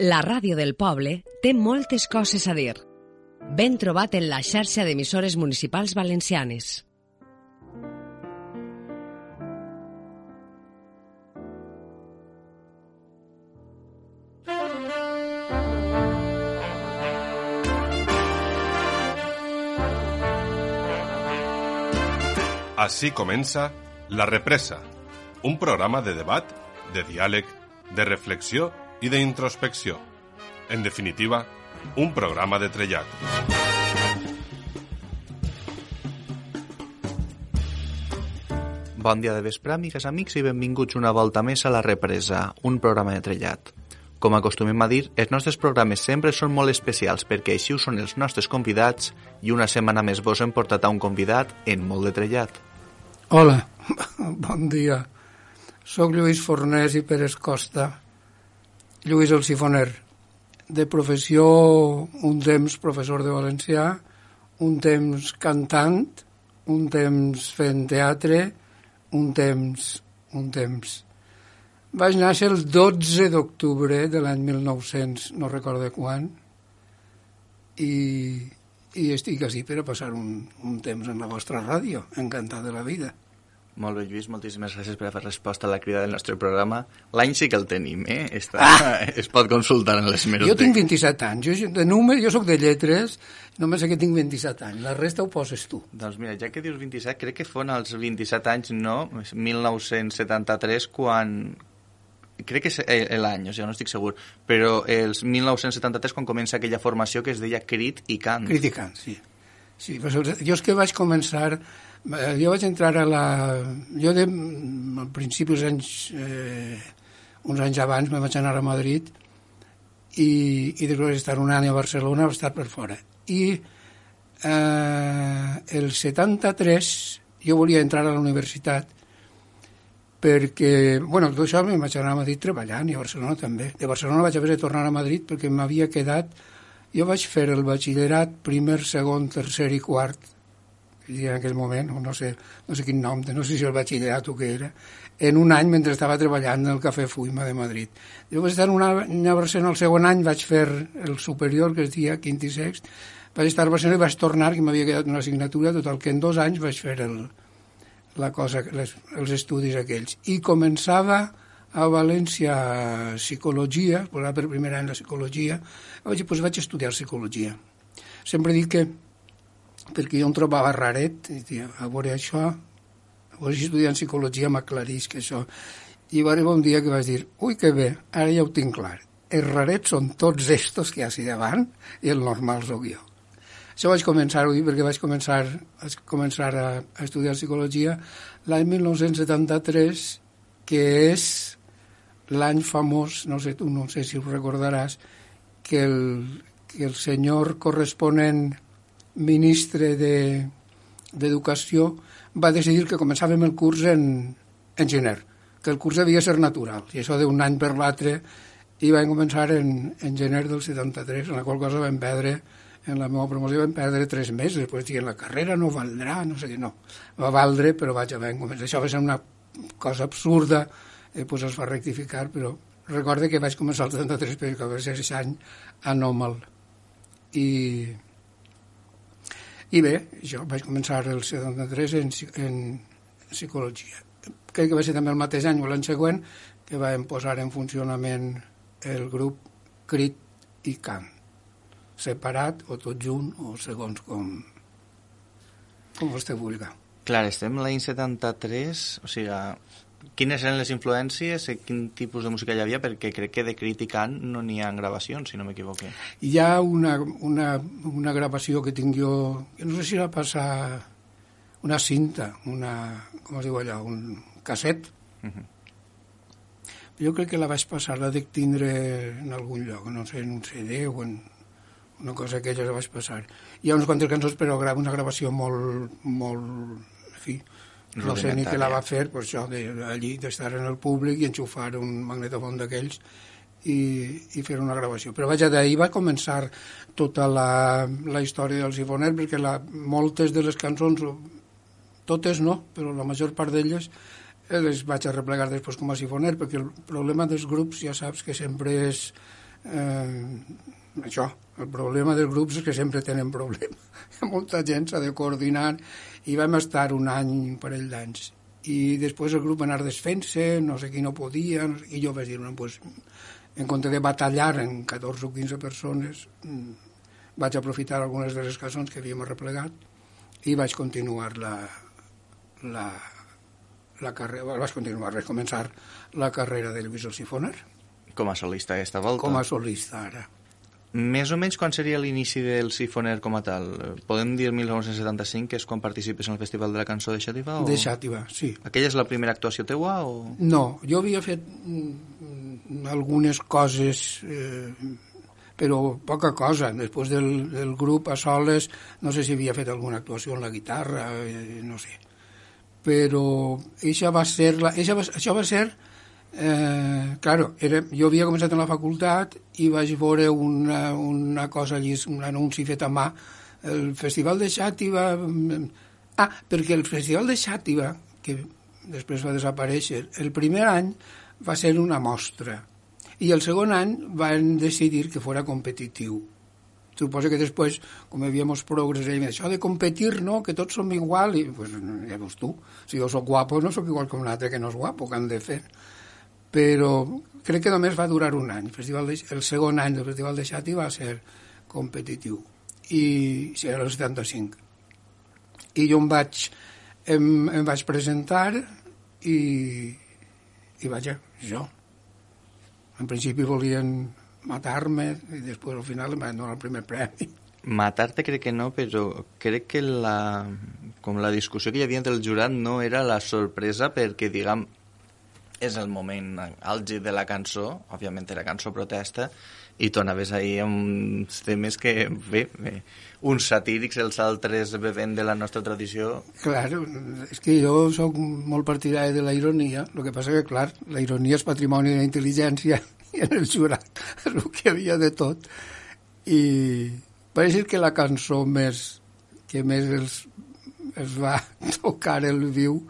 La ràdio del poble té moltes coses a dir. Ben trobat en la xarxa d'emissores municipals valencianes. Així comença La Represa, un programa de debat, de diàleg, de reflexió i d'introspecció. En definitiva, un programa de trellat. Bon dia de vespre, amigues, amics, i benvinguts una volta més a La Represa, un programa de trellat. Com acostumem a dir, els nostres programes sempre són molt especials perquè així ho són els nostres convidats i una setmana més vos hem portat a un convidat en molt de trellat. Hola, bon dia. Soc Lluís Fornés i Pérez Costa. Lluís el Sifoner. De professió, un temps professor de valencià, un temps cantant, un temps fent teatre, un temps... un temps... Vaig néixer el 12 d'octubre de l'any 1900, no recordo quan, i, i estic així per a passar un, un temps en la vostra ràdio, encantat de la vida. Molt bé, Lluís, moltíssimes gràcies per haver resposta a la crida del nostre programa. L'any sí que el tenim, eh? Està, ah! Es pot consultar en les Jo tinc 27 anys, jo, de número, jo sóc de lletres, només que tinc 27 anys, la resta ho poses tu. Doncs mira, ja que dius 27, crec que fon els 27 anys, no? 1973, quan, crec que és l'any, o sigui, no estic segur, però els 1973 quan comença aquella formació que es deia Crit i Cant. Crit i Cant, sí. sí però jo és que vaig començar Eh, jo vaig entrar a la... Jo de, al principi, els anys, eh, uns anys abans, me vaig anar a Madrid i, i després d'estar un any a Barcelona vaig estar per fora. I eh, el 73 jo volia entrar a la universitat perquè, bueno, tot això em vaig anar a Madrid treballant i a Barcelona també. De Barcelona vaig haver de tornar a Madrid perquè m'havia quedat... Jo vaig fer el batxillerat primer, segon, tercer i quart en aquell moment, no sé, no sé quin nom, no sé si el batxillerat o què era, en un any mentre estava treballant en el Cafè Fuima de Madrid. Jo vaig estar un any a Barcelona, el segon any vaig fer el superior, que es dia quint i sext, vaig estar a Barcelona i vaig tornar, que m'havia quedat una assignatura, total que en dos anys vaig fer el, la cosa, les, els estudis aquells. I començava a València psicologia, per primer any la psicologia, vaig, doncs vaig estudiar psicologia. Sempre dic que perquè jo em trobava raret, i dia, a veure això, a veure si estudiant psicologia m'aclarís que això... I va arribar un dia que vaig dir, ui, que bé, ara ja ho tinc clar. Els rarets són tots estos que hi ha davant i el normal sóc jo. Això vaig començar avui perquè vaig començar, vaig començar a, a estudiar psicologia l'any 1973, que és l'any famós, no sé tu, no sé si ho recordaràs, que el, que el senyor corresponent ministre d'Educació de, va decidir que començàvem el curs en, en gener, que el curs devia ser natural, i això d'un any per l'altre, i vam començar en, en gener del 73, en la qual cosa vam perdre, en la meva promoció vam perdre tres mesos, després dient la carrera no valdrà, no sé què, no. Va valdre, però vaig haver començar. Això va ser una cosa absurda, eh, pues es va rectificar, però recorde que vaig començar el 73 perquè va ser aquest any anòmal. I, i bé, jo vaig començar el 73 en, en psicologia. Crec que va ser també el mateix any o l'any següent que vam posar en funcionament el grup Crit i Camp, separat o tot junt o segons com, com vostè vulgui. Clar, estem l'any 73, o sigui, Quines eren les influències i quin tipus de música hi havia? Perquè crec que de criticant no n'hi ha gravacions, si no m'equivoque. Hi ha una, una, una gravació que tinc jo, que no sé si la passa una cinta, una, com es diu allò, un casset. Uh -huh. Jo crec que la vaig passar, la dic tindre en algun lloc, no sé, en un CD o en una cosa que ella la vaig passar. Hi ha uns quantes cançons, però una gravació molt, molt, en fi, no sé ni què la va fer, per això, de, allí, d'estar en el públic i enxufar un magnetofon d'aquells i, i fer una gravació. Però vaja, d'ahir va començar tota la, la història del sifoner, perquè la, moltes de les cançons, totes no, però la major part d'elles les vaig a replegar després com a sifoner, perquè el problema dels grups ja saps que sempre és eh, això, el problema dels grups és que sempre tenen problemes. Molta gent s'ha de coordinar i vam estar un any, un parell d'anys. I després el grup va anar desfent-se, no sé qui no podia, i jo vaig dir, no, pues, en compte de batallar en 14 o 15 persones, mm, vaig aprofitar algunes de les cançons que havíem arreplegat i vaig continuar la, la, la carrera, vaig continuar, vaig començar la carrera de Lluís el Sifoner. Com a solista aquesta volta? Com a solista, ara. Més o menys quan seria l'inici del Sifoner com a tal? Podem dir 1975, que és quan participes en el Festival de la Cançó de Xàtiva? O... De Xàtiva, sí. Aquella és la primera actuació teua? O... No, jo havia fet mm, algunes coses, eh, però poca cosa. Després del, del grup a soles, no sé si havia fet alguna actuació en la guitarra, eh, no sé. Però això va ser, la, això va, això va ser Eh, claro, era, jo havia començat en la facultat i vaig veure una, una cosa allí, un anunci fet a mà. El Festival de Xàtiva... Ah, perquè el Festival de Xàtiva, que després va desaparèixer, el primer any va ser una mostra i el segon any van decidir que fora competitiu. Suposo que després, com molts progres, això de competir, no?, que tots som igual, i pues, ja veus tu, si jo sóc guapo no sóc igual que un altre que no és guapo, que han de fer però crec que només va durar un any. El, festival de, el segon any del Festival de Xati va ser competitiu i era el 75. I jo em vaig, em, em vaig presentar i, i vaja, jo. En principi volien matar-me i després al final em van donar el primer premi. Matar-te crec que no, però crec que la, com la discussió que hi havia entre el jurat no era la sorpresa perquè, diguem, és el moment àlgid de la cançó, òbviament era cançó protesta, i tu anaves ahir amb uns temes que, bé, bé, uns satírics, els altres bevent de la nostra tradició. Clar, és que jo sóc molt partidari de la ironia, el que passa que, clar, la ironia és patrimoni de la intel·ligència i en el jurat el que havia de tot. I pareix que la cançó més que més els, els va tocar el viu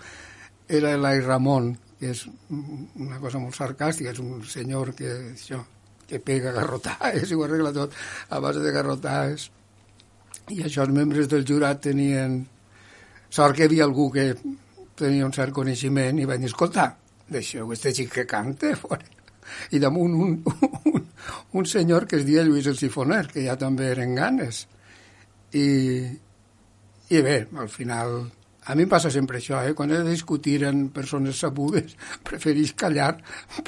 era l'Ai Ramon, que és una cosa molt sarcàstica, és un senyor que, això, que pega garrotades i ho arregla tot a base de garrotades. I això els membres del jurat tenien... Sort que hi havia algú que tenia un cert coneixement i van dir, escolta, deixeu este xic que canta fora. I damunt un, un, un senyor que es deia Lluís el Sifoner, que ja també eren ganes. I, i bé, al final a mi em passa sempre això, eh? quan he de discutir amb persones sabudes, preferís callar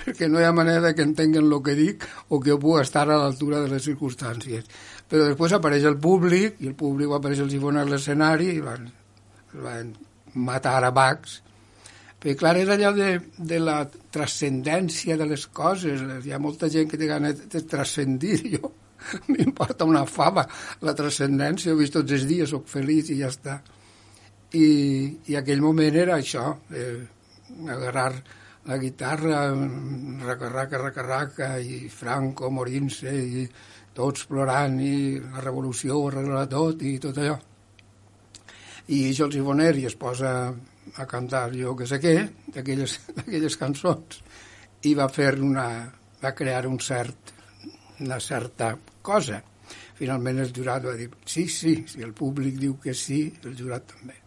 perquè no hi ha manera que entenguen el que dic o que jo pugui estar a l'altura de les circumstàncies. Però després apareix el públic, i el públic va aparèixer el sifon a l'escenari, i van, van matar a Bax. Perquè, clar, és allò de, de la transcendència de les coses. Hi ha molta gent que té gana de transcendir. Jo m'importa una fava la transcendència. Ho he vist tots els dies, sóc feliç i ja està i, i aquell moment era això, eh, agarrar la guitarra, raca, raca, raca, i Franco morint-se, i tots plorant, i la revolució ho arregla tot, i tot allò. I això el Sifoner i es posa a cantar jo que sé què, d'aquelles cançons, i va fer una... va crear un cert, una certa cosa. Finalment el jurat va dir, sí, sí, si el públic diu que sí, el jurat també.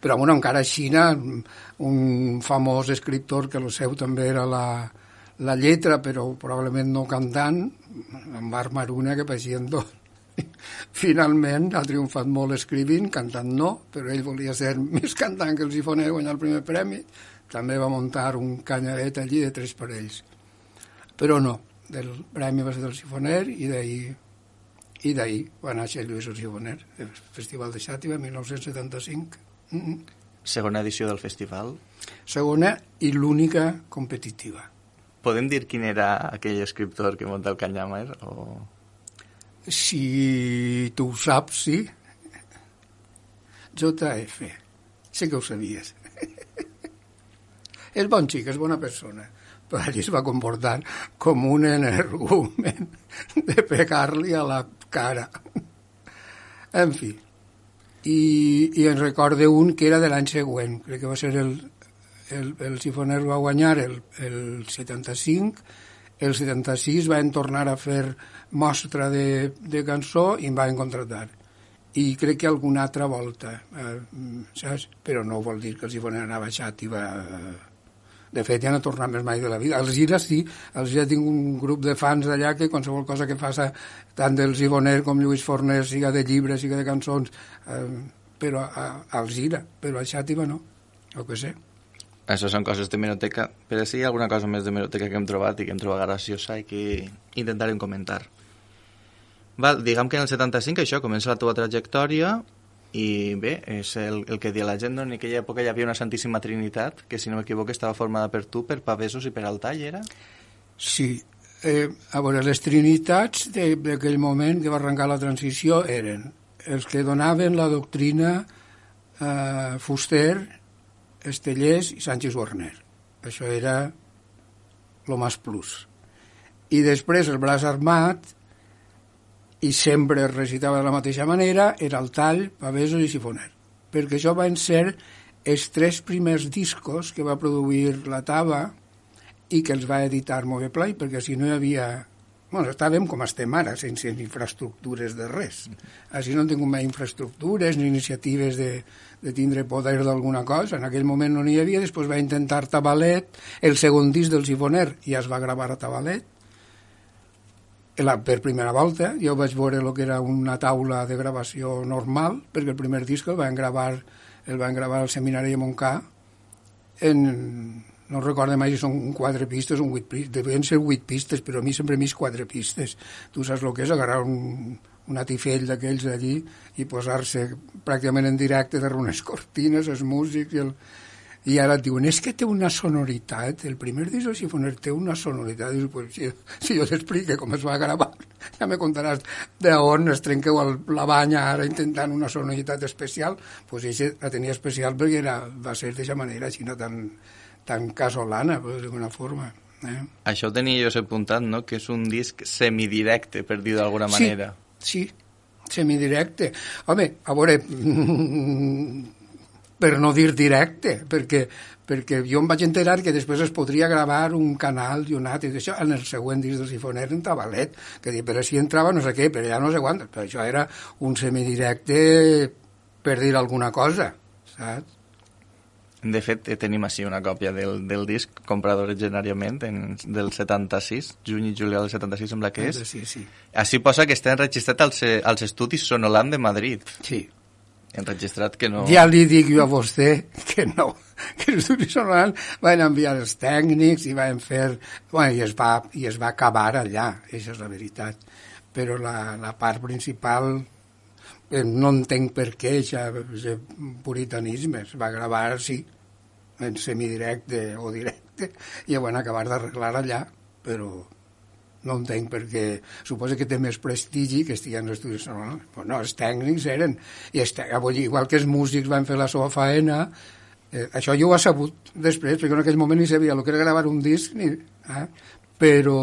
Però bueno, encara a Xina, un famós escriptor que el seu també era la, la lletra, però probablement no cantant, en va armar una que pareixien dos. Finalment ha triomfat molt escrivint, cantant no, però ell volia ser més cantant que el sifoner guanyar el primer premi. També va muntar un canyaret allí de tres parells. Però no, el premi va ser del sifoner i d'ahir i d'ahir va néixer Lluís el Sifoner, el Festival de Xàtiva, 1975. Segona edició del festival. Segona i l'única competitiva. Podem dir quin era aquell escriptor que munta el Canyamar? O... Si tu ho saps, sí. JF. Sí que ho sabies. és bon xic, és bona persona, però allí es va comportar com un energument de pegar-li a la cara. En fi, i, i en recorde un que era de l'any següent, crec que va ser el, el, el Sifoner va guanyar el, el 75 El 76 van tornar a fer mostra de, de cançó i em van contratar. I crec que alguna altra volta, eh, saps? Però no vol dir que els hi fonen a baixat i va... De fet, ja no tornat més mai de la vida. Els Gira sí, els Gira tinc un grup de fans d'allà que qualsevol cosa que faça tant del Ivoner com Lluís Forner, siga de llibres, siga de cançons, eh, però a, als Gira, però a Xàtiva no, o que sé. Això són coses de meroteca, però sí alguna cosa més de meroteca que hem trobat i que hem trobat graciosa i que intentarem comentar. Val, diguem que en el 75 això comença la teva trajectòria i bé, és el, el que dia la gent, en aquella època hi havia una Santíssima Trinitat, que si no m'equivoco estava formada per tu, per Pavesos i per Altall, era? Sí, eh, a veure, les trinitats d'aquell moment que va arrencar la transició eren els que donaven la doctrina eh, Fuster, Estellers i Sánchez Warner. Això era lo més plus. I després el braç armat, i sempre recitava de la mateixa manera, era el tall, pavesos i sifoner. Perquè això van ser els tres primers discos que va produir la Tava i que els va editar Moveplay, perquè si no hi havia Bueno, estàvem com estem ara, sense infraestructures de res. Així no hem tingut mai infraestructures ni iniciatives de, de tindre poder d'alguna cosa. En aquell moment no n'hi havia, després va intentar Tabalet, el segon disc del Sifoner ja es va gravar a Tabalet, la, per primera volta. Jo vaig veure el que era una taula de gravació normal, perquè el primer disc el van gravar, el van gravar al seminari de Montcà en, no recordo mai si són quatre pistes o vuit pistes, devien ser vuit pistes, però a mi sempre m'he quatre pistes. Tu saps el que és agarrar un, un atifell d'aquells allí i posar-se pràcticament en directe darrere unes cortines, els músics i el... I ara et diuen, és que té una sonoritat, el primer disc Sifoner té una sonoritat, dius, pues, si, si jo t'explique com es va gravar, ja me contaràs d'on es trenqueu el, la banya ara intentant una sonoritat especial, doncs pues, això la tenia especial perquè era, va ser d'aquesta manera, així no tan, tan casolana, per d'alguna forma. Eh? Això ho tenia jo apuntat, no?, que és un disc semidirecte, per dir d'alguna manera. Sí, sí, semidirecte. Home, a veure, per no dir directe, perquè, perquè jo em vaig enterar que després es podria gravar un canal i un altre, i això en el següent disc del Sifoner en Tabalet, que dic, però si entrava no sé què, però ja no sé quant, però això era un semidirecte per dir alguna cosa, saps? De fet, tenim així una còpia del, del disc comprat originàriament en, del 76, juny i juliol del 76 sembla que és. Sí, sí. Així posa que està enregistrat als, als estudis Sonoland de Madrid. Sí. Enregistrat que no... Ja li dic jo a vostè que no, que els Sonoland van enviar els tècnics i van fer... Bueno, i es va, i es va acabar allà, això és la veritat. Però la, la part principal eh, no entenc per què aquest puritanisme es va gravar, sí, en semidirecte o directe, i ho van acabar d'arreglar allà, però no entenc perquè suposa que té més prestigi que estigui en l'estudi sonor. Però no, els tècnics eren, i els, igual que els músics van fer la seva faena, eh, això jo ho he sabut després, perquè en aquell moment ni sabia el que era gravar un disc, ni, eh? però,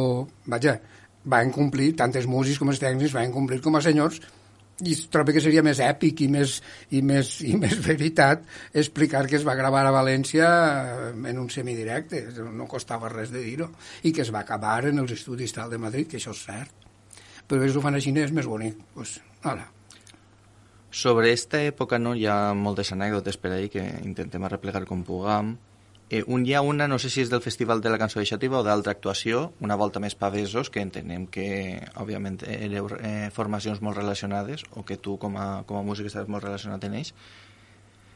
vaja, van complir, tant els músics com els tècnics van complir com a senyors i trobo que seria més èpic i més, i més, i més veritat explicar que es va gravar a València en un semidirecte, no costava res de dir-ho, i que es va acabar en els estudis tal de Madrid, que això és cert. Però si ho fan així és més bonic. Pues, hola. Sobre esta època no hi ha moltes anècdotes per ahir que intentem arreplegar com puguem. Eh, un hi ha una, no sé si és del Festival de la Cançó de Xativa o d'altra actuació, una volta més pavesos, que entenem que, òbviament, éreu eh, formacions molt relacionades, o que tu, com a, com a músic, estaves molt relacionat en ells,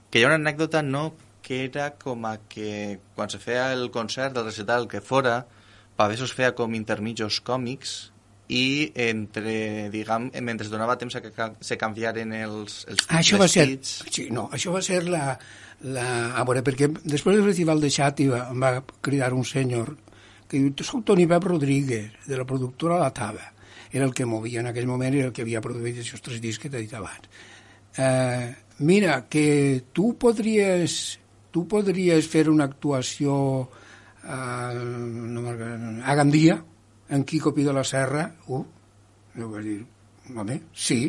que hi ha una anècdota, no?, que era com a que quan se feia el concert, el recital, que fora, Pavesos feia com intermitjos còmics i entre, diguem, mentre donava temps a que se canviaren els, els ah, això va ser, sí, no, això va ser la, la, a veure, perquè després del festival de Xàtiva em va cridar un senyor que diu, soc Toni Pep Rodríguez, de la productora La Tava. Era el que movia en aquell moment i el que havia produït aquests tres discs que t'he dit abans. Eh, mira, que tu podries, tu podries fer una actuació eh, no, a Gandia, en Quico Pi de la Serra, uh, jo vaig dir, home, sí,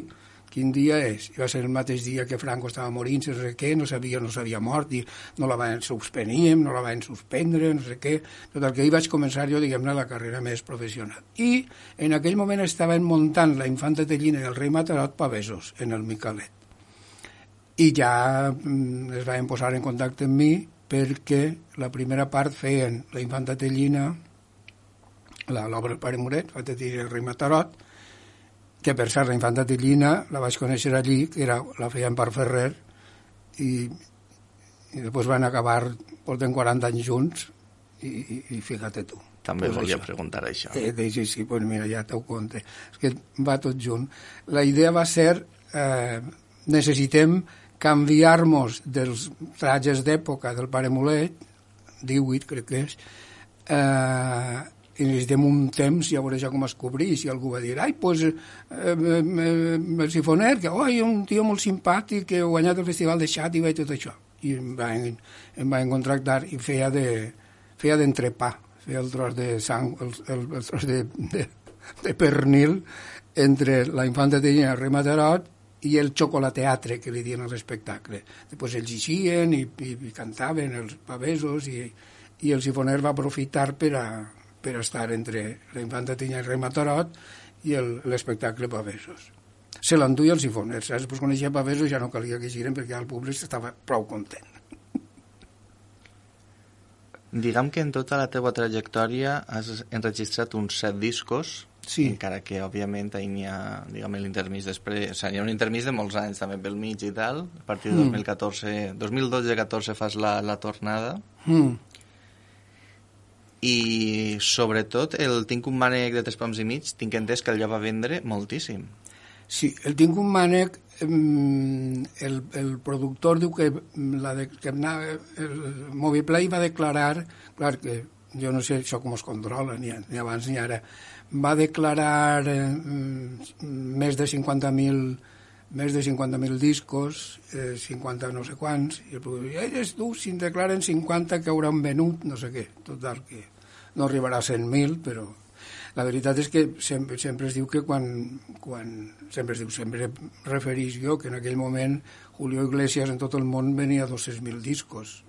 quin dia és? I va ser el mateix dia que Franco estava morint, no sé què, no sabia, no s'havia mort, i no la van suspeníem, no la van suspendre, no sé què. Tot el que hi vaig començar jo, diguem-ne, la carrera més professional. I en aquell moment estaven muntant la infanta Tellina i el rei Matarot pavesos en el Micalet. I ja mm, es van posar en contacte amb mi perquè la primera part feien la infanta Tellina, l'obra del pare Moret, va dir el rei Matarot, que per cert la infanta Tillina la vaig conèixer allí, que era, la feien per Ferrer, i, i després van acabar, porten 40 anys junts, i, i, i fíjate tu. També pues volia això. preguntar això. Eh, sí, sí, sí, pues mira, ja t'ho conte. És que va tot junt. La idea va ser, eh, necessitem canviar-nos dels trajes d'època del pare Mulet, 18 crec que és, eh, i necessitem un temps i a veure ja com es cobrís i algú va dir, ai, pues, eh, eh, eh, el sifoner, que oi, un tio molt simpàtic que ha guanyat el festival de Xàtiva i tot això i em van, em van contractar i feia de feia d'entrepà feia el tros de sang el, el, el tros de, de, de pernil entre la infanta de el rei Matarot i el xocolateatre que li diuen a l'espectacle. Després ells eixien i, i, i cantaven els pavesos i, i el sifoner va aprofitar per a, per estar entre la infanta Tinya i el rei Matarot i el- l'espectacle Pavesos. Se l'enduia el sifoner, saps? Pues quan eixia Pavesos ja no calia que giren perquè el públic estava prou content. Diguem que en tota la teva trajectòria has enregistrat uns set discos, Sí. encara que, òbviament, ahir n'hi ha, diguem, l'intermís després... O sigui, hi ha un intermís de molts anys, també, pel mig i tal. A partir de Mm. 2014... 2012-14 fas la, la tornada. Mm. I, sobretot, el Tinc un mànec de tres pams i mig, tinc entès que ja va vendre moltíssim. Sí, el tinc un mànec, el, el productor diu que, la de, que anava, el Moviplay va declarar, clar que jo no sé això com es controla, ni, ni abans ni ara, va declarar eh, mm, més de 50.000 més de 50.000 discos, eh, 50 no sé quants, i el productor "Ei, tu, si en declaren 50 que hauran venut, no sé què, total, que no arribarà a 100.000, però la veritat és que sempre, sempre es diu que quan, quan sempre es diu, sempre referís jo que en aquell moment Julio Iglesias en tot el món venia a 200.000 discos.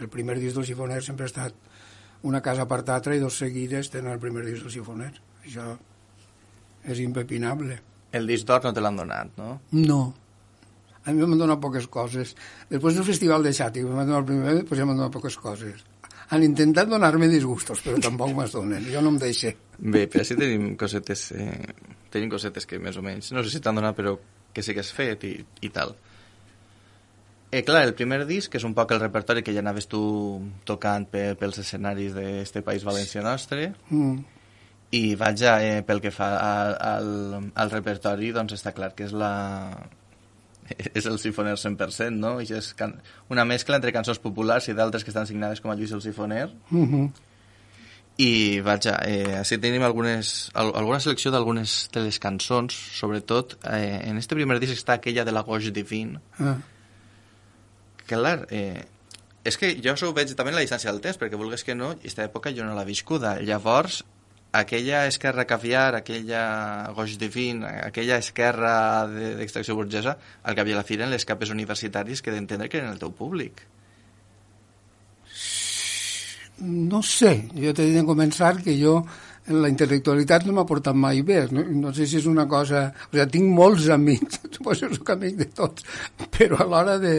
El primer disc del Sifoner sempre ha estat una casa per l'altra i dos seguides tenen el primer disc del Sifoner. Això és impepinable. El disc d'or no te l'han donat, no? No. A mi m'han donat poques coses. Després del Festival de Xàtic m'han donat el primer, després ja m'han donat poques coses. Han intentat donar-me disgustos, però tampoc me'ls donen. Jo no em deixe. Bé, però sí tenim cosetes, eh, tenim cosetes que més o menys, no sé si t'han donat, però que sí que has fet i, i tal. Eh, clar, el primer disc, que és un poc el repertori que ja anaves tu tocant pe, pels escenaris d'este país valencià nostre, Mm. I vaja, eh, pel que fa al, al, al repertori, doncs està clar que és la... és el sifoner 100%, no? I és can... una mescla entre cançons populars i d'altres que estan signades com a Lluís el Sifoner, Mm -hmm. i vaja, eh, així tenim algunes, al, alguna selecció d'algunes de les cançons, sobretot eh, en este primer disc està aquella de la Goix Divine, ah. que clar, eh, és que jo això ho veig també en la distància del temps, perquè vulguis que no, aquesta època jo no l'he viscuda. Llavors, aquella esquerra caviar, aquella Goix Divine, aquella esquerra de- d'extracció burgesa, el que havia a la fira en les capes universitaris que d'entendre que eren el teu públic. No sé, jo t'he en començar que jo la intel·lectualitat no m'ha portat mai bé. No, no sé si és una cosa... O sigui, tinc molts amics, suposo que soc amic de tots, però a l'hora de,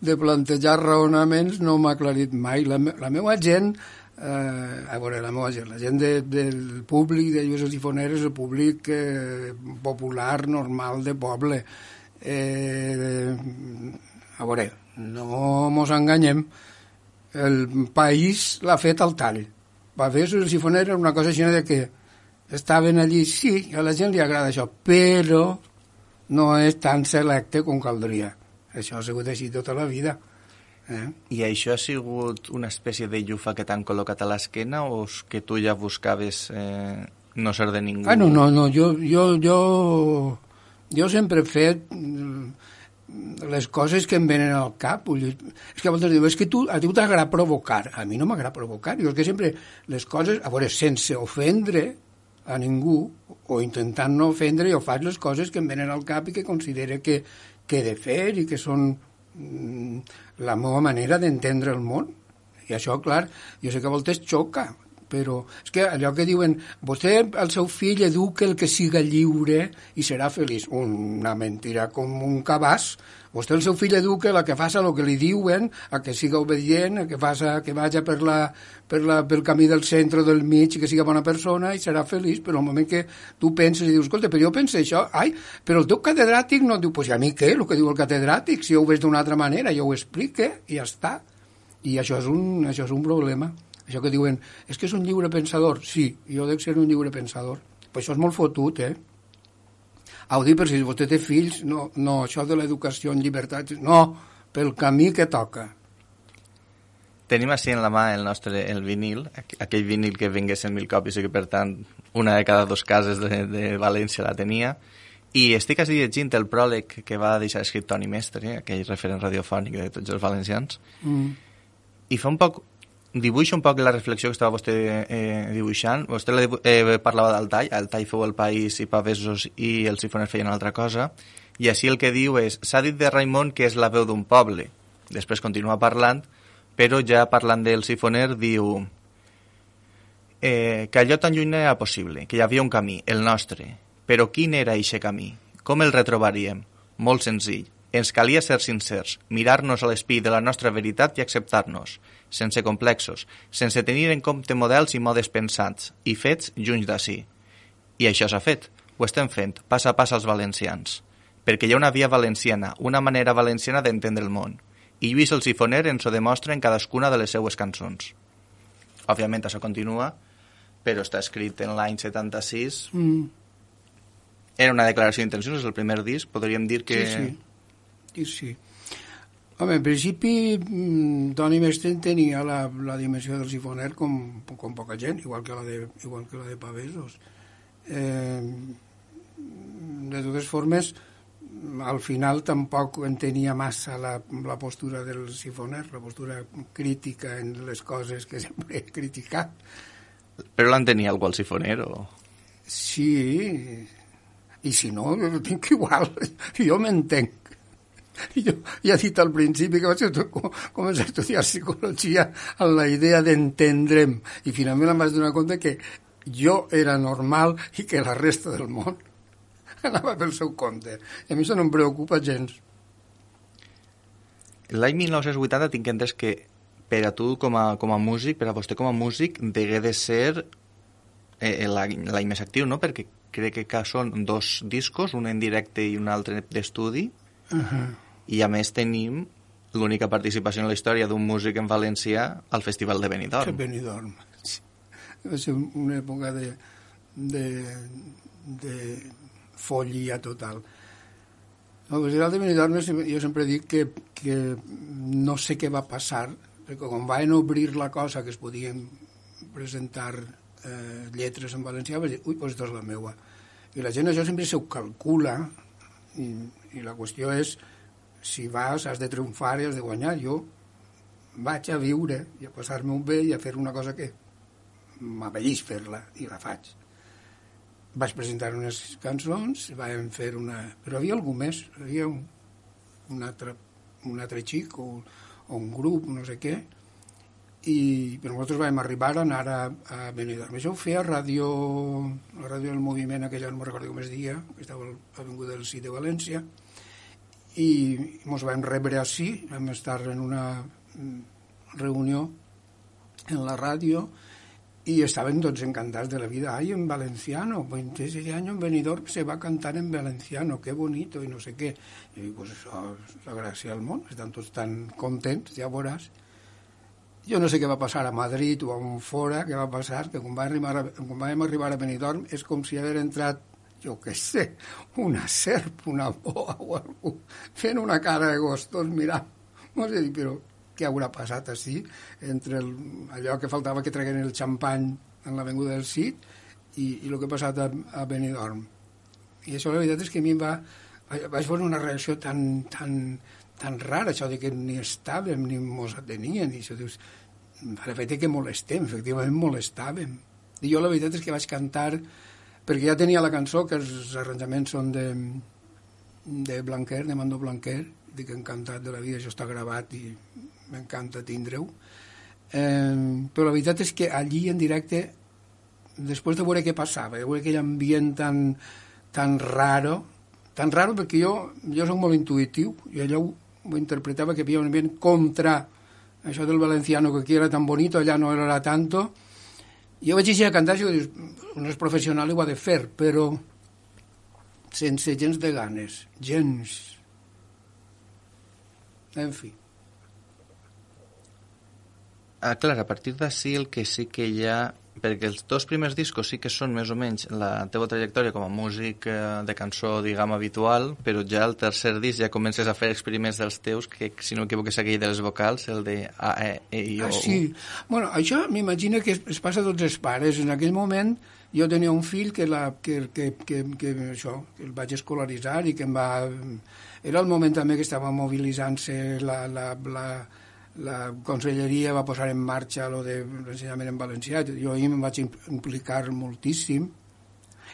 de plantejar raonaments no m'ha aclarit mai. La, me- la meva gent, eh, a veure, la meva gent, la gent de, del públic de Lluís el Sifoner és el públic eh, popular, normal, de poble. Eh, a veure, no mos enganyem, el país l'ha fet al tall. Pavés el sifoner era una cosa així de que estaven allí, sí, a la gent li agrada això, però no és tan selecte com caldria. Això ha sigut així tota la vida. Eh? I això ha sigut una espècie de llufa que t'han col·locat a l'esquena o que tu ja buscaves eh, no ser de ningú? Ah, no, no, no, jo, jo, jo, jo sempre he fet mm, les coses que em venen al cap. És que a voltes diu, és que tu, a tu t'agrada provocar. A mi no m'agrada provocar. Jo és que sempre les coses, a veure, sense ofendre, a ningú, o intentant no ofendre, jo faig les coses que em venen al cap i que considere que, que he de fer i que són mm, la meva manera d'entendre el món. I això, clar, jo sé que a voltes xoca, però és que allò que diuen vostè al seu fill educa el que siga lliure i serà feliç una mentira com un cabàs vostè el seu fill educa la que faça el que li diuen a que siga obedient a que, faça, que vagi per la, per la, pel camí del centre del mig que siga bona persona i serà feliç però al moment que tu penses i dius escolta, però jo penso això ai, però el teu catedràtic no diu pues a mi què, el que diu el catedràtic si ho veus d'una altra manera jo ho explique i ja està i això és un, això és un problema això que diuen, és que és un lliure pensador. Sí, jo dec ser un lliure pensador. Però això és molt fotut, eh? Au dir, per si vostè té fills, no, no això de l'educació en llibertat, no, pel camí que toca. Tenim així en la mà el nostre el vinil, aquell vinil que vingués en mil còpies i que, per tant, una de cada dos cases de, de València la tenia. I estic així llegint el pròleg que va deixar escrit Toni Mestre, eh, aquell referent radiofònic de tots els valencians, mm. i fa un poc dibuixa un poc la reflexió que estava vostè eh, dibuixant. Vostè la, eh, parlava del tall, el tall feu el país i pavesos i els sifoners feien altra cosa, i així el que diu és, s'ha dit de Raimon que és la veu d'un poble. Després continua parlant, però ja parlant del sifoner diu eh, que allò tan lluny era possible, que hi havia un camí, el nostre. Però quin era aquest camí? Com el retrobaríem? Molt senzill. Ens calia ser sincers, mirar-nos a l'espill de la nostra veritat i acceptar-nos sense complexos, sense tenir en compte models i modes pensats i fets junts d'ací. I això s'ha fet, ho estem fent, pas a pas als valencians, perquè hi ha una via valenciana, una manera valenciana d'entendre el món, i Lluís el Sifoner ens ho demostra en cadascuna de les seues cançons. Òbviament això continua, però està escrit en l'any 76. Mm. Era una declaració d'intencions, és el primer disc, podríem dir que... Sí, sí. Sí, sí. Home, en principi, Toni mm, Mesten tenia la, la dimensió del sifoner com, com poca gent, igual que la de, igual que la de Pavesos. Eh, de totes formes, al final tampoc entenia massa la, la postura del sifoner, la postura crítica en les coses que sempre he criticat. Però l'entenia algú al sifoner, o...? Sí, i si no, ho tinc igual, jo m'entenc jo ja he dit al principi que vaig començar a estudiar psicologia amb la idea d'entendre'm i finalment em vaig donar compte que jo era normal i que la resta del món anava pel seu compte. I a mi això no em preocupa gens. L'any 1980 tinc entès que per a tu com a, com a músic, per a vostè com a músic, degué de ser eh, l'any més actiu, no? Perquè crec que són dos discos, un en directe i un altre d'estudi. Uh -huh i a més tenim l'única participació en la història d'un músic en valencià al Festival de Benidorm. Que Benidorm. Sí. Va ser una època de, de, de follia total. El Festival de Benidorm, jo sempre dic que, que no sé què va passar, perquè quan van obrir la cosa que es podien presentar eh, lletres en valencià, vaig dir, ui, doncs és la meua. I la gent això sempre s'ho calcula, i, i la qüestió és si vas has de triomfar i has de guanyar. Jo vaig a viure i a passar-me un bé i a fer una cosa que m'avellís fer-la i la faig. Vaig presentar unes cançons, vam fer una... Però havia algú més, havia un, un, altre, un altre xic o, o un grup, no sé què, i però nosaltres vam arribar a anar a, a Benidorm. Això ho feia a ràdio, la ràdio del moviment, aquella no me'n recordo com es dia, que estava a l'Avinguda del CIT de València, i ens vam rebre així, vam estar en una mm, reunió en la ràdio y estaban todos encantados de la vida. Ay, en valenciano, 26 años en Benidorm se va a cantar en valenciano, qué bonito y no sé qué. Y dic, pues això és la gràcia del món, estan tots tan contents, ja veuràs. Jo no sé què va passar a Madrid o a un fora, què va passar, que quan vam arribar quan vam arribar a Benidorm és com si haver entrat jo què sé, una serp, una boa o algú, fent una cara de gostos mirant. No sé, però què haurà passat així entre el, allò que faltava que traguin el xampany en l'avinguda del Cid i, i el que ha passat a, a Benidorm. I això la veritat és que a mi em va... Vaig veure una reacció tan, tan, tan rara, això de que ni estàvem ni mos atenien, i això dius, a l'efecte que molestem, efectivament molestàvem. I jo la veritat és que vaig cantar perquè ja tenia la cançó, que els arranjaments són de, de Blanquer, de Mando Blanquer, dic encantat de la vida, això està gravat i m'encanta tindre-ho. Eh, però la veritat és que allí en directe, després de veure què passava, de veure aquell ambient tan, tan raro, tan raro perquè jo, jo soc molt intuïtiu, i allò ho, ho interpretava que havia un ambient contra això del valenciano que aquí era tan bonito, allà no era tanto. Jo vaig així a cantar i dius, un és professional i ho ha de fer, però sense gens de ganes, gens. En fi. Ah, clar, a partir d'ací el que sí que hi ha... Perquè els dos primers discos sí que són més o menys la teva trajectòria com a músic eh, de cançó, diguem, habitual, però ja el tercer disc ja comences a fer experiments dels teus, que si no m'equivoco és aquell de les vocals, el de A, E, E, I, O, Ah, sí. Bueno, això m'imagino que es, es passa a tots els pares. En aquell moment jo tenia un fill que, la, que, que, que, que, això, que el vaig escolaritzar i que em va... Era el moment també que estava mobilitzant-se la, la, la, la conselleria va posar en marxa lo de l'ensenyament en valencià. Jo ahir em vaig implicar moltíssim.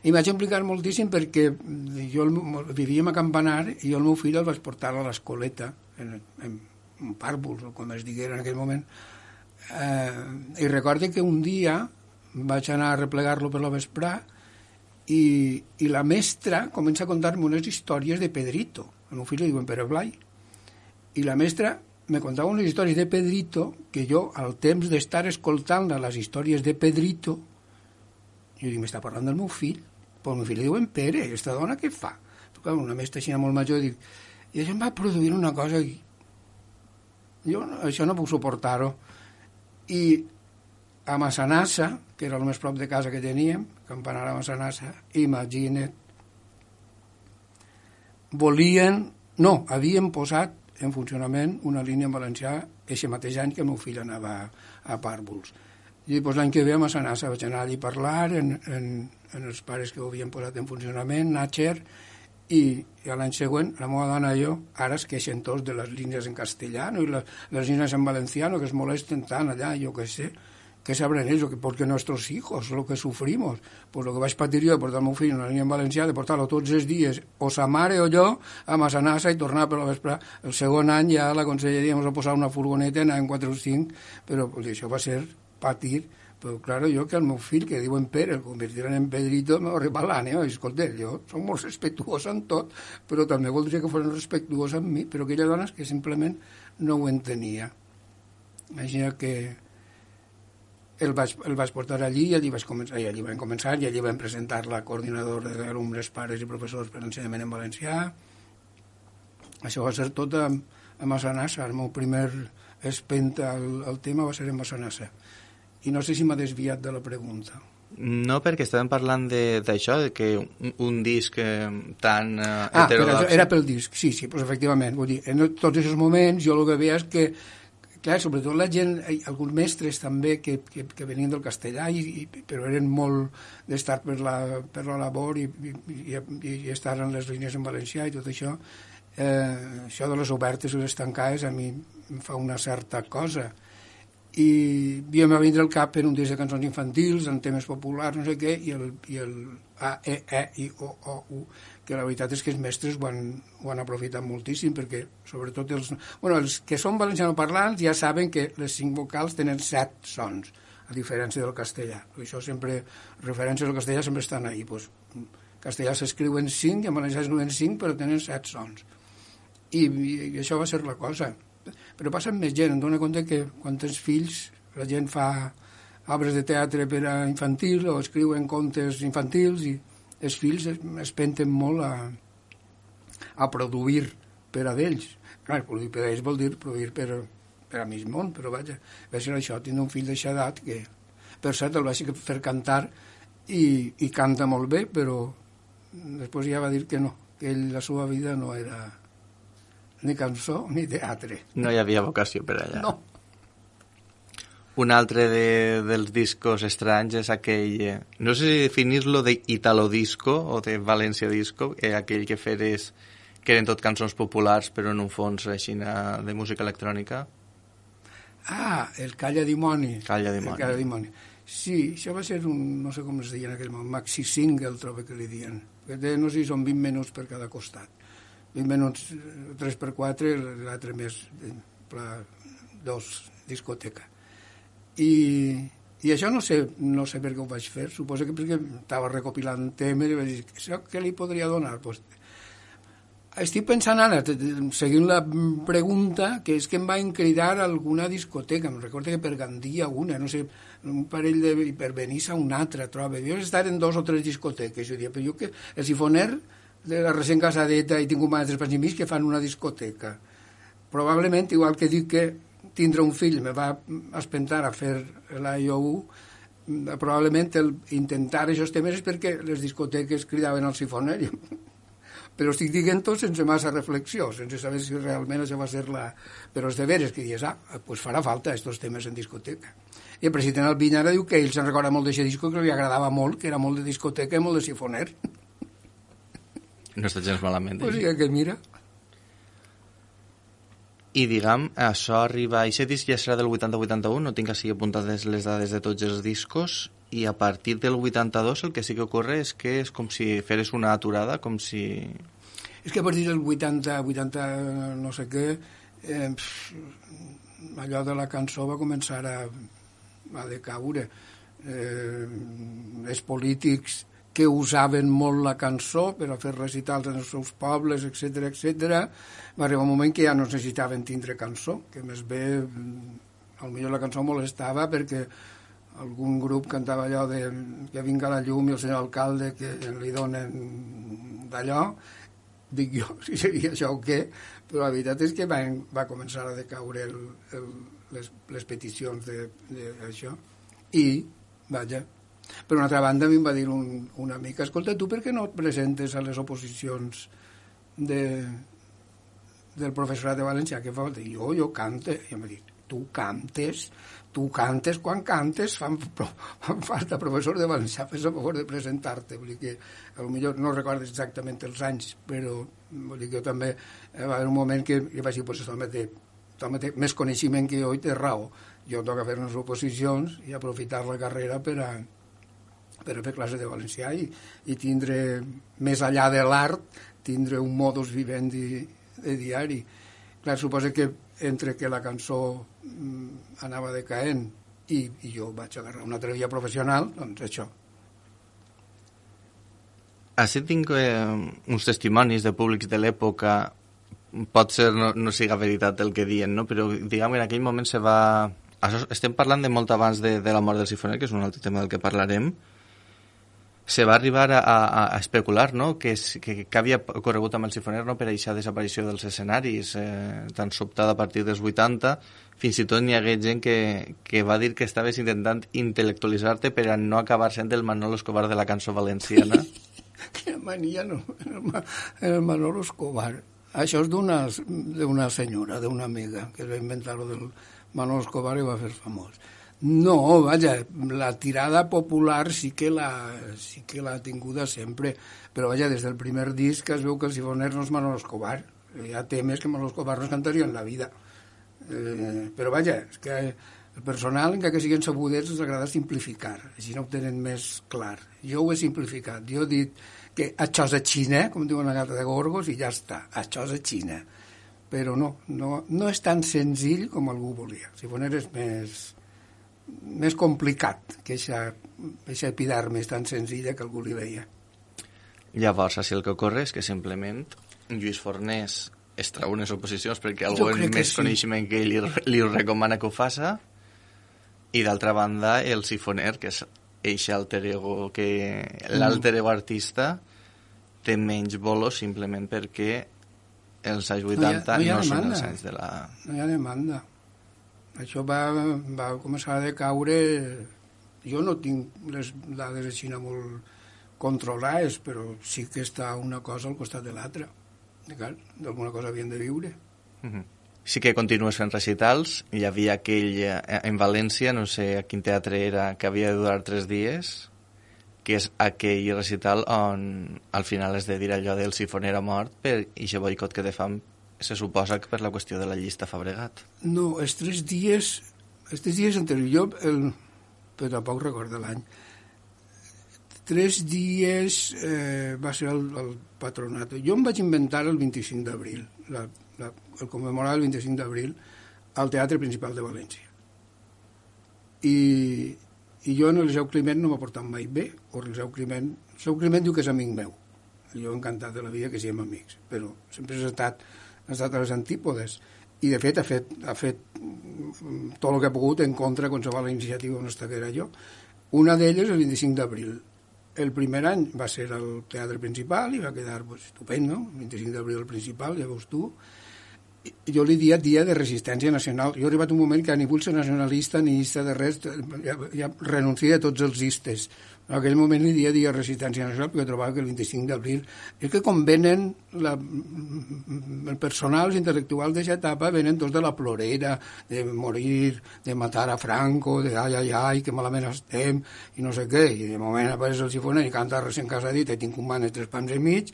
I vaig implicar moltíssim perquè jo el, vivíem a Campanar i jo el meu fill el vaig portar a l'escoleta en, en, en pàrvuls, o com es diguera en aquell moment. Eh, i recorde que un dia vaig anar a replegar-lo per la vesprà i, i la mestra comença a contar-me unes històries de Pedrito. El meu fill li diuen Pere Blai. I la mestra me contava unes històries de Pedrito que jo, al temps d'estar escoltant les històries de Pedrito, jo dic, m'està parlant del meu fill? Però el meu fill li diuen Pere, aquesta dona què fa? Clar, una mestra així molt major, dic, i això em va produir una cosa i jo això no puc suportar-ho. I a Massanassa, que era el més prop de casa que teníem, Campanar a Massanassa, imagina't, volien, no, havien posat en funcionament una línia en valencià aquest mateix any que el meu fill anava a, Pàrvols. I doncs, l'any que ve a Massanassa vaig anar allí a parlar en, en, en els pares que ho havien posat en funcionament, Natcher, i, i l'any següent la meva dona i jo ara es queixen tots de les línies en castellano i les, les línies en valenciano que es molesten tant allà, jo què sé que sabrán ellos, que porque nuestros hijos, lo que sufrimos, pues lo que vaig patir jo de portar el meu fill una línia en valencià, de portar-lo tots els dies, o sa mare o jo, a Massanassa i tornar per la vespre. El segon any ja la conselleria ens va posar una furgoneta, anàvem 4 o 5, però pues, això va ser patir, però claro, jo que el meu fill, que diuen Pere, el convertiran en Pedrito, va repalant, eh? escolta, jo soc molt respectuós en tot, però també voldria que fossin respectuós amb mi, però aquella dona que simplement no ho entenia. Així que el vaig, el vaig portar allí i allí, vaig començar, i allí vam començar i allí vam presentar la coordinador d'alumnes, pares i professors per ensenyament en valencià. Això va ser tot a, a Massanassa. El meu primer espenta al, al tema va ser en Massanassa. I no sé si m'ha desviat de la pregunta. No, perquè estàvem parlant de- d'això, que un, un disc eh, tan eh, Ah, heterodox... era pel disc, sí, sí, pues efectivament. Vull dir, en tots aquests moments jo el que veia és que, clar, sobretot la gent, eh, alguns mestres també que, que, que venien del castellà, i, i, però eren molt d'estar per, la, per la labor i, i, i, i estar en les línies en valencià i tot això, eh, això de les obertes i les tancades a mi em fa una certa cosa. I em va vindre al cap per un disc de cançons infantils, en temes populars, no sé què, i el, i el A, E, E, I, O, O, U, que la veritat és que els mestres ho han, ho han aprofitat moltíssim, perquè sobretot els, bueno, els que són valencianoparlants ja saben que les cinc vocals tenen set sons, a diferència del castellà. Això sempre, referències al castellà sempre estan ahí. Pues, en castellà s'escriuen cinc i en valencià s'escriuen cinc, però tenen set sons. I, i, això va ser la cosa però passa amb més gent, em dono compte que quan tens fills la gent fa obres de teatre per a infantil o escriuen contes infantils i els fills es, es penten molt a, a produir per a d'ells. Clar, produir per a ells vol dir produir per, per a mig món, però vaja, va ser això, tinc un fill d'aixa edat que, per cert, el vaig fer cantar i, i canta molt bé, però després ja va dir que no, que ell, la seva vida no era ni cançó ni teatre. No hi havia vocació per allà. No. Un altre de, dels discos estranys és aquell, eh, no sé si definir-lo d'Italo Disco o de València Disco, eh, aquell que feres que eren tot cançons populars però en un fons així na- de música electrònica. Ah, el Calla Dimoni. Calla Dimoni. El Calla Dimoni. Sí, això va ser un, no sé com es deia en aquell moment, maxi single, trobo que li diuen. No sé si són 20 minuts per cada costat. 20 minuts, 3 eh, per 4, l'altre més, eh, pla, dos, discoteca. I, i això no sé, no sé per què ho vaig fer, suposo que perquè estava recopilant temes i vaig dir, això què li podria donar? Pues, estic pensant ara, seguint la pregunta, que és que em va encridar alguna discoteca. Em recordo que per Gandia una, no sé, un parell de... i per Benissa una altra, trobo. Jo he estat en dos o tres discoteques. Jo diria, però jo que el sifoner de la recent casadeta i tinc un altres pagimís que fan una discoteca. Probablement, igual que dic que tindre un fill me va espentar a fer la IOU, probablement el intentar aquests temes és perquè les discoteques cridaven al sifoner però estic dient-ho sense massa reflexió, sense saber si realment això va ser la... Però és de veres que dius, ah, pues farà falta aquests temes en discoteca. I el president Albinyara diu que ell se'n recorda molt d'aquest disco, que li agradava molt, que era molt de discoteca i molt de sifoner. No està gens malament. Pues sí, que mira. I diguem, això arriba... Aquest disc ja serà del 80-81, no tinc així apuntades les dades de tots els discos, i a partir del 82 el que sí que ocorre és que és com si feres una aturada, com si... És que a partir del 80, 80 no sé què, eh, allò de la cançó va començar a, a decaure. Eh, els polítics que usaven molt la cançó per a fer recitals en els seus pobles, etc etc. va arribar un moment que ja no necessitaven tindre cançó, que més bé, potser la cançó molestava perquè algun grup cantava allò de que vinga la llum i el senyor alcalde que li donen d'allò, dic jo si seria això o què, però la veritat és que va, va començar a decaure el, el, les, les peticions d'això i, vaja, per una altra banda a mi em va dir un, un amic, escolta, tu per què no et presentes a les oposicions de, del professorat de València? Què fa? Jo, jo cante. I em va dir, tu cantes? tu cantes quan cantes, fan, fan falta professor de valencià, fes el favor de presentar-te, vull dir que potser no recordes exactament els anys, però vull dir que jo també eh, va haver un moment que jo vaig dir, pues home, té, home, té més coneixement que jo i té raó, jo toca fer unes oposicions i aprofitar la carrera per a, per a fer classe de valencià i, i tindre, més allà de l'art, tindre un modus vivendi de diari. Clar, suposa que entre que la cançó mm, anava decaent i, i jo vaig agarrar una altra via professional, doncs això. Així tinc eh, uns testimonis de públics de l'època, pot ser no, no siga veritat el que diuen, no? però diguem en aquell moment se va... Estem parlant de molt abans de, de la mort del sifoner, que és un altre tema del que parlarem, se va arribar a, a, a especular no? que, que, que havia ocorregut amb el sifoner no? per aquesta desaparició dels escenaris eh, tan sobtada a partir dels 80 fins i tot n'hi hagué gent que, que va dir que estaves intentant intel·lectualitzar-te per a no acabar sent el Manolo Escobar de la cançó valenciana. Que mania no? El Manolo Escobar. Això és d'una senyora, d'una amiga que va inventar lo del Manolo Escobar i va fer famós no, vaja, la tirada popular sí que l'ha sí que l'ha tinguda sempre, però vaja, des del primer disc es veu que el sifoner no és Manolo Escobar. Hi ha temes que Manolo Escobar no es cantaria en la vida. Eh, però vaja, és que el personal, encara que siguin sabudets, els agrada simplificar, així no ho tenen més clar. Jo ho he simplificat, jo he dit que això és a Xina, com diuen la gata de Gorgos, i ja està, això és a Xina. Però no, no, no és tan senzill com algú volia. Sifoner és més, més complicat que aquesta epidermis tan senzilla que algú li veia. Llavors, així el que ocorre és que simplement Lluís Fornés es trau unes oposicions perquè algú amb més sí. coneixement que ell li, li recomana que ho faça i d'altra banda el sifoner, que és eixe alter ego que l'alter ego artista té menys bolo simplement perquè els anys 80 no, hi ha, no, hi no són els anys de la... No hi ha demanda. Això va, va començar a decaure... Jo no tinc les dades així molt controlades, però sí que està una cosa al costat de l'altra. D'alguna cosa havien de viure. Uh -huh. Sí que continues fent recitals. Hi havia aquell eh, en València, no sé a quin teatre era, que havia de durar tres dies, que és aquell recital on al final es de dir allò del sifonera mort per i boicot que de fam se suposa que per la qüestió de la llista Fabregat. No, els tres dies, els tres dies anteriors, jo, el, però tampoc recordo l'any. Tres dies eh, va ser el, el patronat. Jo em vaig inventar el 25 d'abril, la, el commemorar el 25 d'abril al Teatre Principal de València. I, i jo en el Seu Climent no m'ha portat mai bé, o el Seu Climent, el Seu Climent diu que és amic meu. Jo encantat de la vida que siguem amics, però sempre ha estat, ha estat a les antípodes i de fet ha fet, ha fet tot el que ha pogut en contra de qualsevol iniciativa on estaguera jo. Una d'elles el 25 d'abril. El primer any va ser al teatre principal i va quedar pues, estupendo, el 25 d'abril al principal, ja veus tu, jo li dia dia de resistència nacional. Jo he arribat un moment que ni vull ser nacionalista ni llista de res, ja, ja renuncia a tots els llistes. En aquell moment li dia dia resistència nacional perquè trobava que el 25 d'abril és que com venen la, el personal, els intel·lectuals d'aquesta etapa venen tots de la plorera, de morir, de matar a Franco, de ai, ai, ai, que malament estem, i no sé què, i de moment apareix el sifoner i canta recent casadit i tinc un man de tres pams i mig,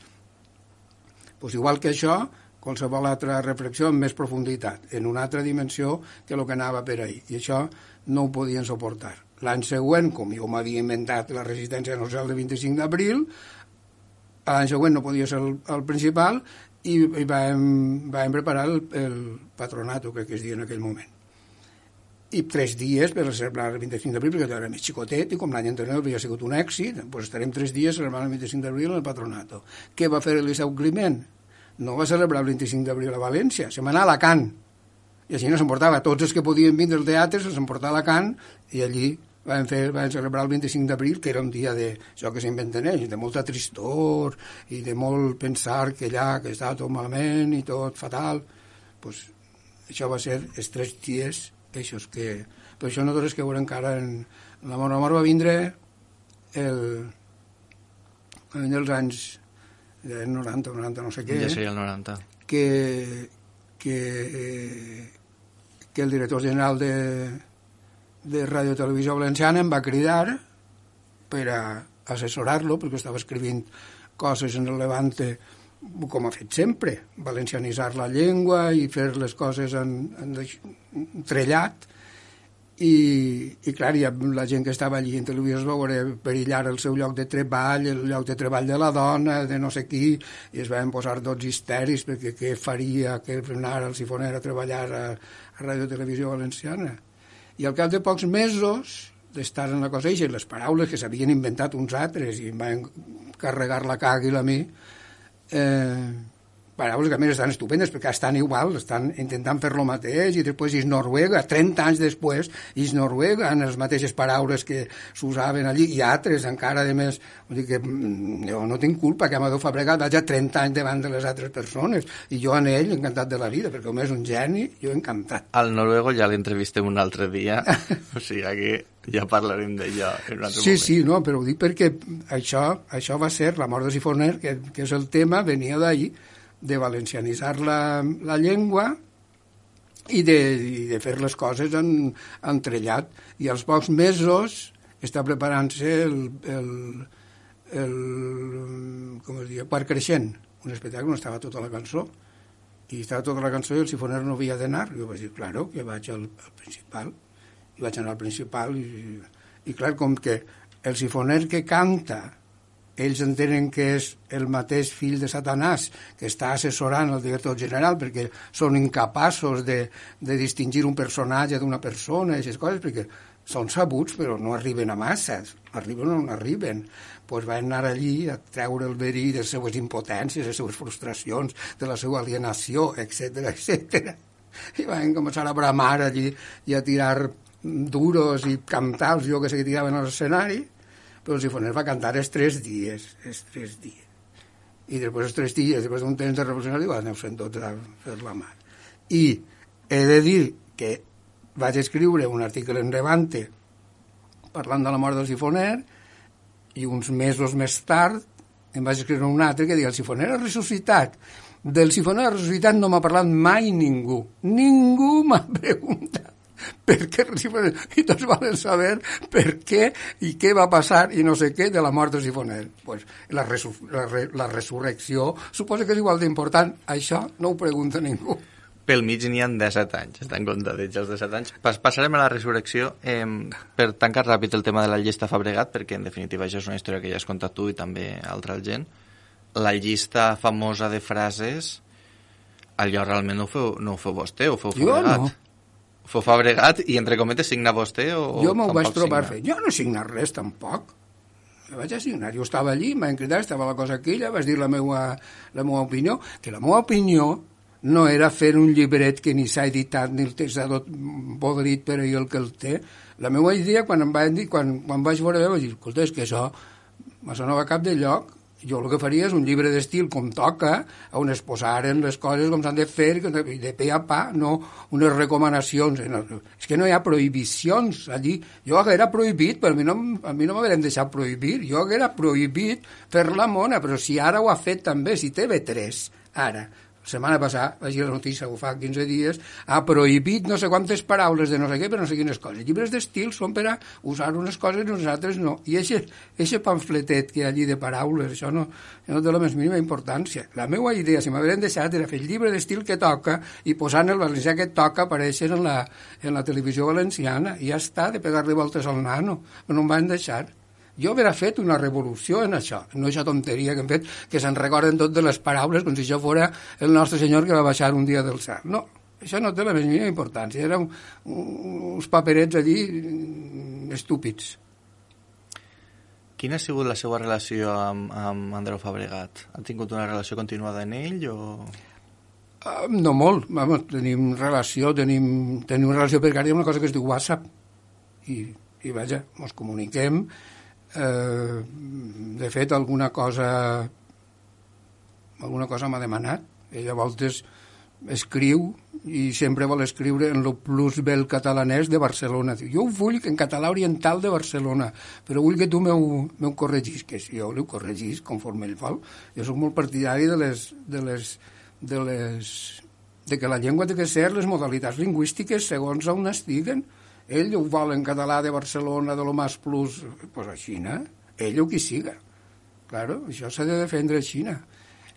pues igual que això, qualsevol altra reflexió amb més profunditat, en una altra dimensió que el que anava per ahir. I això no ho podien suportar. L'any següent, com jo m'havia inventat la resistència social de 25 d'abril, l'any següent no podia ser el, el principal i, i vam, vam preparar el, el patronato, crec que es dia en aquell moment. I tres dies per celebrar el 25 d'abril, perquè era més xicotet i com l'any anterior havia sigut un èxit, doncs estarem tres dies celebrant el 25 d'abril en el patronato. Què va fer l'Eliseu Climent? No va celebrar el 25 d'abril a València, se m'anà a Alacant. I així no s'emportava. Tots els que podien vindre al teatre s'emportava a Alacant i allí vam, fer, vam celebrar el 25 d'abril, que era un dia de, això que s'inventen ells, de molta tristor i de molt pensar que allà que estava tot malament i tot fatal. pues, això va ser els tres dies, això que... Però això nosaltres que veurem encara en... L'amor, l'amor va vindre el, va vindre els anys de 90, 90, no sé què. Ja seria el 90. Que, que, eh, que el director general de, de Ràdio Televisió Valenciana em va cridar per a assessorar-lo, perquè estava escrivint coses en el Levante com ha fet sempre, valencianitzar la llengua i fer les coses en, en, trellat. I, i clar, ja la gent que estava allí en televisió es va veure perillar el seu lloc de treball, el lloc de treball de la dona, de no sé qui, i es van posar dos histeris perquè què faria que anar al sifoner a treballar a, a Ràdio Televisió Valenciana i al cap de pocs mesos d'estar en la cosa i les paraules que s'havien inventat uns altres i em van carregar la càguila a mi, eh, paraules que a més estan estupendes perquè estan igual, estan intentant fer lo mateix i després és Noruega, 30 anys després és Noruega, en les mateixes paraules que s'usaven allí i altres encara de més, vull dir que mm, jo no tinc culpa que Amadeu Fabregat vagi 30 anys davant de les altres persones i jo en ell encantat de la vida perquè com és un geni, jo encantat Al noruego ja l'entrevistem un altre dia o sigui, aquí ja parlarem d'allò en un altre sí, moment. sí, no, però ho dic perquè això, això va ser la mort de Sifoner, que, que és el tema, venia d'ahir, de valencianitzar la, la llengua i de, i de fer les coses en, en trellat. I als pocs mesos està preparant-se el, el, el, com es diu, Parc Creixent, un espectacle on estava tota la cançó i estava tota la cançó i el sifoner no havia d'anar. Jo vaig dir, claro, que vaig al, al principal. I vaig anar al principal i, i clar, com que el sifoner que canta ells entenen que és el mateix fill de Satanàs que està assessorant el director general perquè són incapaços de, de distingir un personatge d'una persona i aquestes coses perquè són sabuts però no arriben a masses. Arriben o no arriben. Pues van anar allí a treure el verí de les seues impotències, de les seues frustracions de la seva alienació, etc etc. i van començar a bramar allí i a tirar duros i cantar jo que sé que tiraven a l'escenari però el sifoner va cantar els tres dies, els tres dies. I després els tres dies, després d'un temps de revolucionari, va aneu sent tots a fer la mà. I he de dir que vaig escriure un article en Revante parlant de la mort del sifoner i uns mesos més tard em vaig escriure un altre que deia el sifoner ha ressuscitat. Del sifoner ha ressuscitat no m'ha parlat mai ningú. Ningú m'ha preguntat per què i tots volen saber per què i què va passar i no sé què de la mort de Sifoner. Pues la, resur la, re la resurrecció suposa que és igual d'important. Això no ho pregunta ningú. Pel mig n'hi ha 17 anys, estan comptadets els 17 anys. Pas, passarem a la resurrecció. Eh, per tancar ràpid el tema de la llista Fabregat, perquè en definitiva això és una història que ja has contat tu i també altra gent. La llista famosa de frases, allò realment no ho feu, no ho feu vostè, ho feu Fabregat. Jo no. Feu Fabregat i entre cometes signa vostè o Jo m'ho vaig trobar signa? fent. Jo no he signat res, tampoc. Jo vaig a signar. Jo estava allí, em van cridar, estava la cosa aquella, vaig dir la meva, la meva opinió, que la meva opinió no era fer un llibret que ni s'ha editat ni el text tot podrit per ahir el que el té. La meva idea, quan em van dir, quan, quan vaig veure, vaig dir, escolta, és que això me sonava a cap de lloc, jo el que faria és un llibre d'estil com toca, on es posaren les coses com s'han de fer, de, pe a pa, no unes recomanacions. És que no hi ha prohibicions allí. Jo haguera prohibit, però a mi no, a mi no m'hagueren deixat prohibir, jo haguera prohibit fer la mona, però si ara ho ha fet també, si TV3, ara, setmana passada, vaig dir la notícia, ho fa 15 dies, ha prohibit no sé quantes paraules de no sé què, però no sé quines coses. Llibres d'estil són per a usar unes coses i unes altres no. I aquest pamfletet que hi ha allí de paraules, això no, no té la més mínima importància. La meva idea, si m'hagueren deixat, era fer el llibre d'estil que toca i posant el valencià que toca aparèixer en la, en la televisió valenciana. I ja està, de pegar-li voltes al nano. Però no em van deixar. Jo haver fet una revolució en això, no aquesta tonteria que hem fet, que se'n recorden tot de les paraules com si això fora el nostre senyor que va baixar un dia del cel. No, això no té la més mínima importància. Eren uns paperets allí mm, estúpids. Quina ha sigut la seva relació amb, amb Andreu Fabregat? Ha tingut una relació continuada en ell o...? No molt, vamos, tenim relació, tenim, tenim una relació perquè ara hi ha una cosa que es diu WhatsApp i, i vaja, ens comuniquem eh, de fet alguna cosa alguna cosa m'ha demanat ella a voltes escriu i sempre vol escriure en el plus bel catalanès de Barcelona. Diu, jo ho vull en català oriental de Barcelona, però vull que tu m'ho m'ho corregis, que si jo li ho corregis conforme ell vol. Jo sóc molt partidari de les, de les, de les de que la llengua té que ser les modalitats lingüístiques segons on estiguen. Ell ho vol en català de Barcelona, de lo más plus, pues així, no? Ell o qui siga. Claro, això s'ha de defendre a Xina.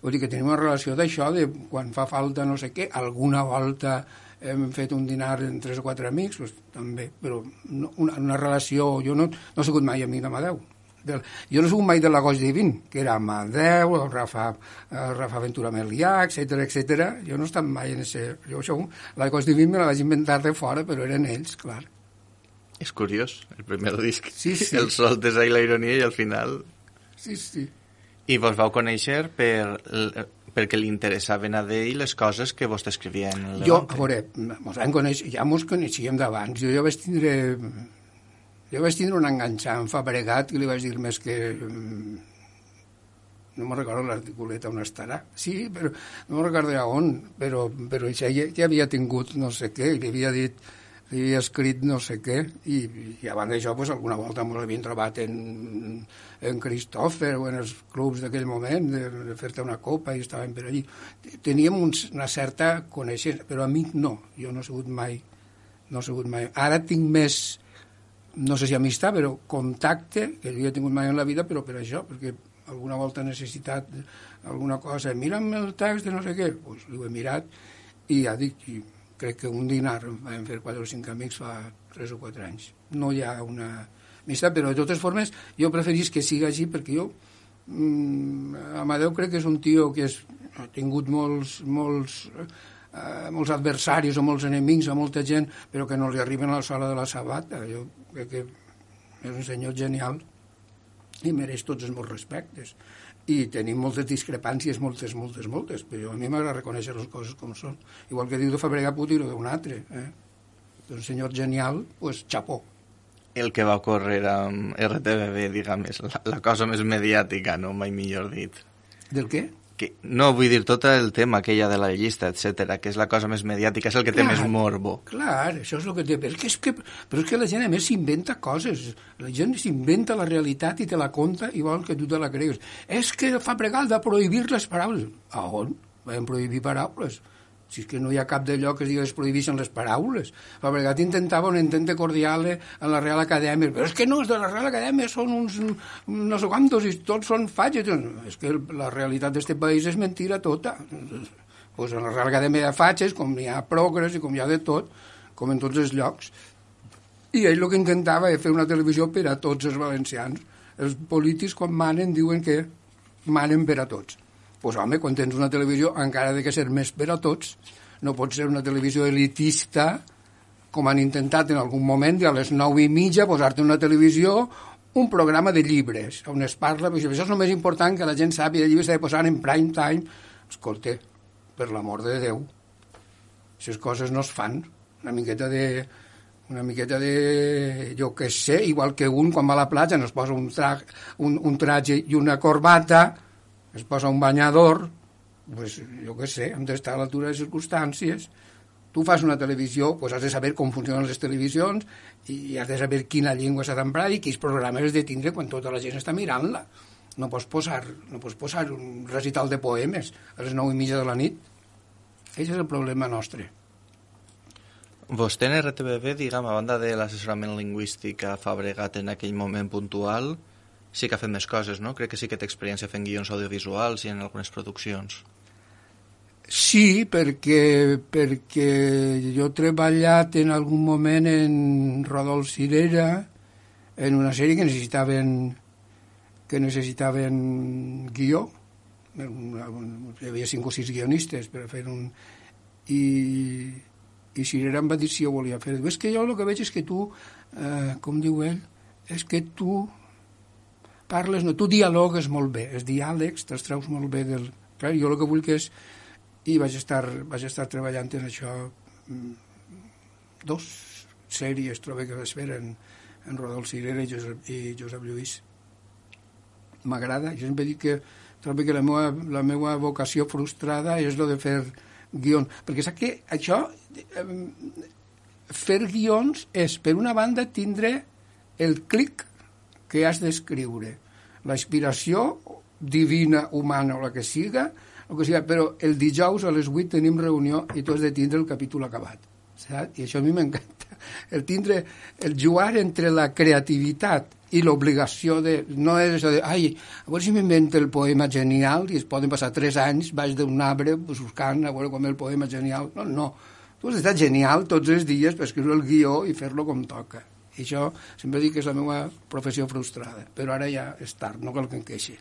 Vull dir que tenim una relació d'això, de quan fa falta no sé què, alguna volta hem fet un dinar en tres o quatre amics, pues, també, però no, una, una relació... Jo no, no he sigut mai amic d'Amadeu. Del, jo no he sigut mai de l'Agost Divin, que era Amadeu, el Rafa, el Rafa Ventura Melià, etc etc. Jo no he estat mai en ese... Jo això, l'Agost Divin me la vaig inventar de fora, però eren ells, clar. És curiós, el primer disc. Sí, sí. El soltes ahí la ironia i al final... Sí, sí. I vos vau conèixer per, perquè li interessaven a ell les coses que vostè escrivia en el Jo, a veure, mos vam conèixer, ja mos coneixíem d'abans. Jo ja vaig tindre... Jo vaig tindre un enganxar en Fabregat i li vaig dir més que... mm, No me'n recordo l'articulet on estarà. Sí, però no me'n recordo on, però, però ja, ja havia tingut no sé què, i li havia dit li havia escrit no sé què, i, i abans d'això pues, alguna volta ens l'havien trobat en, en Christopher o en els clubs d'aquell moment, de, de fer-te una copa i estàvem per allí. Teníem un, una certa coneixença, però amic no, jo no he sigut mai, no he sigut mai. Ara tinc més, no sé si amistat, però contacte, que jo he tingut mai en la vida, però per això, perquè alguna volta he necessitat alguna cosa, mira'm el text de no sé què, doncs l'ho he mirat i ja dic, i crec que un dinar vam fer quatre o cinc amics fa tres o quatre anys. No hi ha una amistat, però de totes formes jo preferís que siga així perquè jo mm, Amadeu crec que és un tio que és, ha tingut molts, molts, eh, molts adversaris o molts enemics o molta gent, però que no li arriben a la sola de la sabata. Jo crec que és un senyor genial i mereix tots els meus respectes. I tenim moltes discrepàncies, moltes, moltes, moltes, però a mi m'agrada reconèixer les coses com són. Igual que diu de Fabregat, puc dir-ho d'un altre. Eh? Un senyor genial, pues, xapó. El que va ocórrer amb RTBB, diguem, és la, la cosa més mediàtica, no mai millor dit. Del què? Que, no, vull dir, tot el tema aquella de la llista, etc que és la cosa més mediàtica, és el que té Clar. més morbo. Clar, això és el que té. És que, és que, però és que la gent, a més, s'inventa coses. La gent s'inventa la realitat i te la conta i vol que tu te la cregues. És que fa pregal de prohibir les paraules. A on? Vam prohibir paraules. Si és que no hi ha cap de lloc que es que es prohibeixen les paraules. Fabregat intentava un intente cordial en la Real Acadèmia, però és que no, els de la Real Acadèmia són uns no sé quantos i tots són fatxes. És que la realitat d'aquest país és mentira tota. pues en la Real Acadèmia de Fatxes, com hi ha progres i com hi ha de tot, com en tots els llocs. I ell el que intentava era fer una televisió per a tots els valencians. Els polítics, quan manen, diuen que manen per a tots. Pues, home, quan tens una televisió, encara de que ser més per a tots, no pot ser una televisió elitista, com han intentat en algun moment, i a les nou i mitja posar-te una televisió un programa de llibres, on es parla, això és el més important, que la gent sàpiga, el llibre s'ha de posar en prime time. Escolta, per l'amor de Déu, aquestes coses no es fan. Una miqueta de, una miqueta de, jo què sé, igual que un quan va a la platja no es posa un, tra un, un traje i una corbata, es posa un banyador, pues, jo què sé, hem d'estar a l'altura de circumstàncies. Tu fas una televisió, pues has de saber com funcionen les televisions i has de saber quina llengua s'ha d'emprar i quins programes has de tindre quan tota la gent està mirant-la. No pots posar, no pots posar un recital de poemes a les nou i mitja de la nit. Aquest és el problema nostre. Vostè en RTBB, diguem, a banda de l'assessorament lingüístic a Fabregat en aquell moment puntual, sí que ha fet més coses, no? Crec que sí que té experiència fent guions audiovisuals i en algunes produccions. Sí, perquè, perquè jo he treballat en algun moment en Rodolf Cirera, en una sèrie que necessitaven que necessitaven guió. Hi havia cinc o sis guionistes per fer un... I, i Cirera em va dir si jo volia fer. És que jo el que veig és que tu, eh, com diu ell, és que tu parles, no, tu dialogues molt bé, els diàlegs te'ls treus molt bé del... Clar, jo el que vull que és... I vaig estar, vaig estar treballant en això mm, dos sèries, trobo que vaig fer en, Rodolf Cirera i Josep, i Josep Lluís. M'agrada, jo sempre dic que trobo que la meva, la meva vocació frustrada és lo de fer guions, perquè sap que això, fer guions és, per una banda, tindre el clic que has d'escriure, la inspiració divina, humana o la que siga, o que siga, però el dijous a les 8 tenim reunió i tu has de tindre el capítol acabat. Saps? I això a mi m'encanta. El tindre, el jugar entre la creativitat i l'obligació de... No és això de, ai, a veure si m'invento el poema genial i es poden passar tres anys baix d'un arbre buscant a veure com el poema genial. No, no. Tu has d'estar genial tots els dies per escriure el guió i fer-lo com toca. I això sempre dic que és la meva professió frustrada, però ara ja és tard, no cal que em queixi.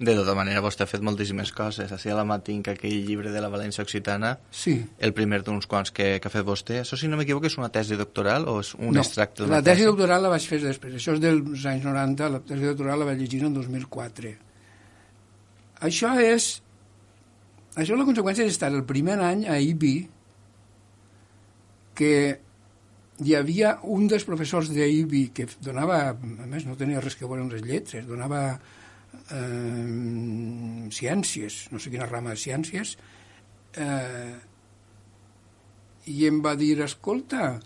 De tota manera, vostè ha fet moltíssimes coses. Així a la matinc aquell llibre de la València Occitana, sí. el primer d'uns quants que, que ha fet vostè. Això, si no m'equivoco, és una tesi doctoral o és un no, extracte la tesi, tesi doctoral la vaig fer després. Això és dels anys 90, la tesi doctoral la vaig llegir en 2004. Això és... Això és la conseqüència d'estar el primer any a IBI que hi havia un dels professors d'IBI que donava, a més no tenia res que veure amb les lletres, donava eh, ciències, no sé quina rama de ciències, eh, i em va dir, escolta,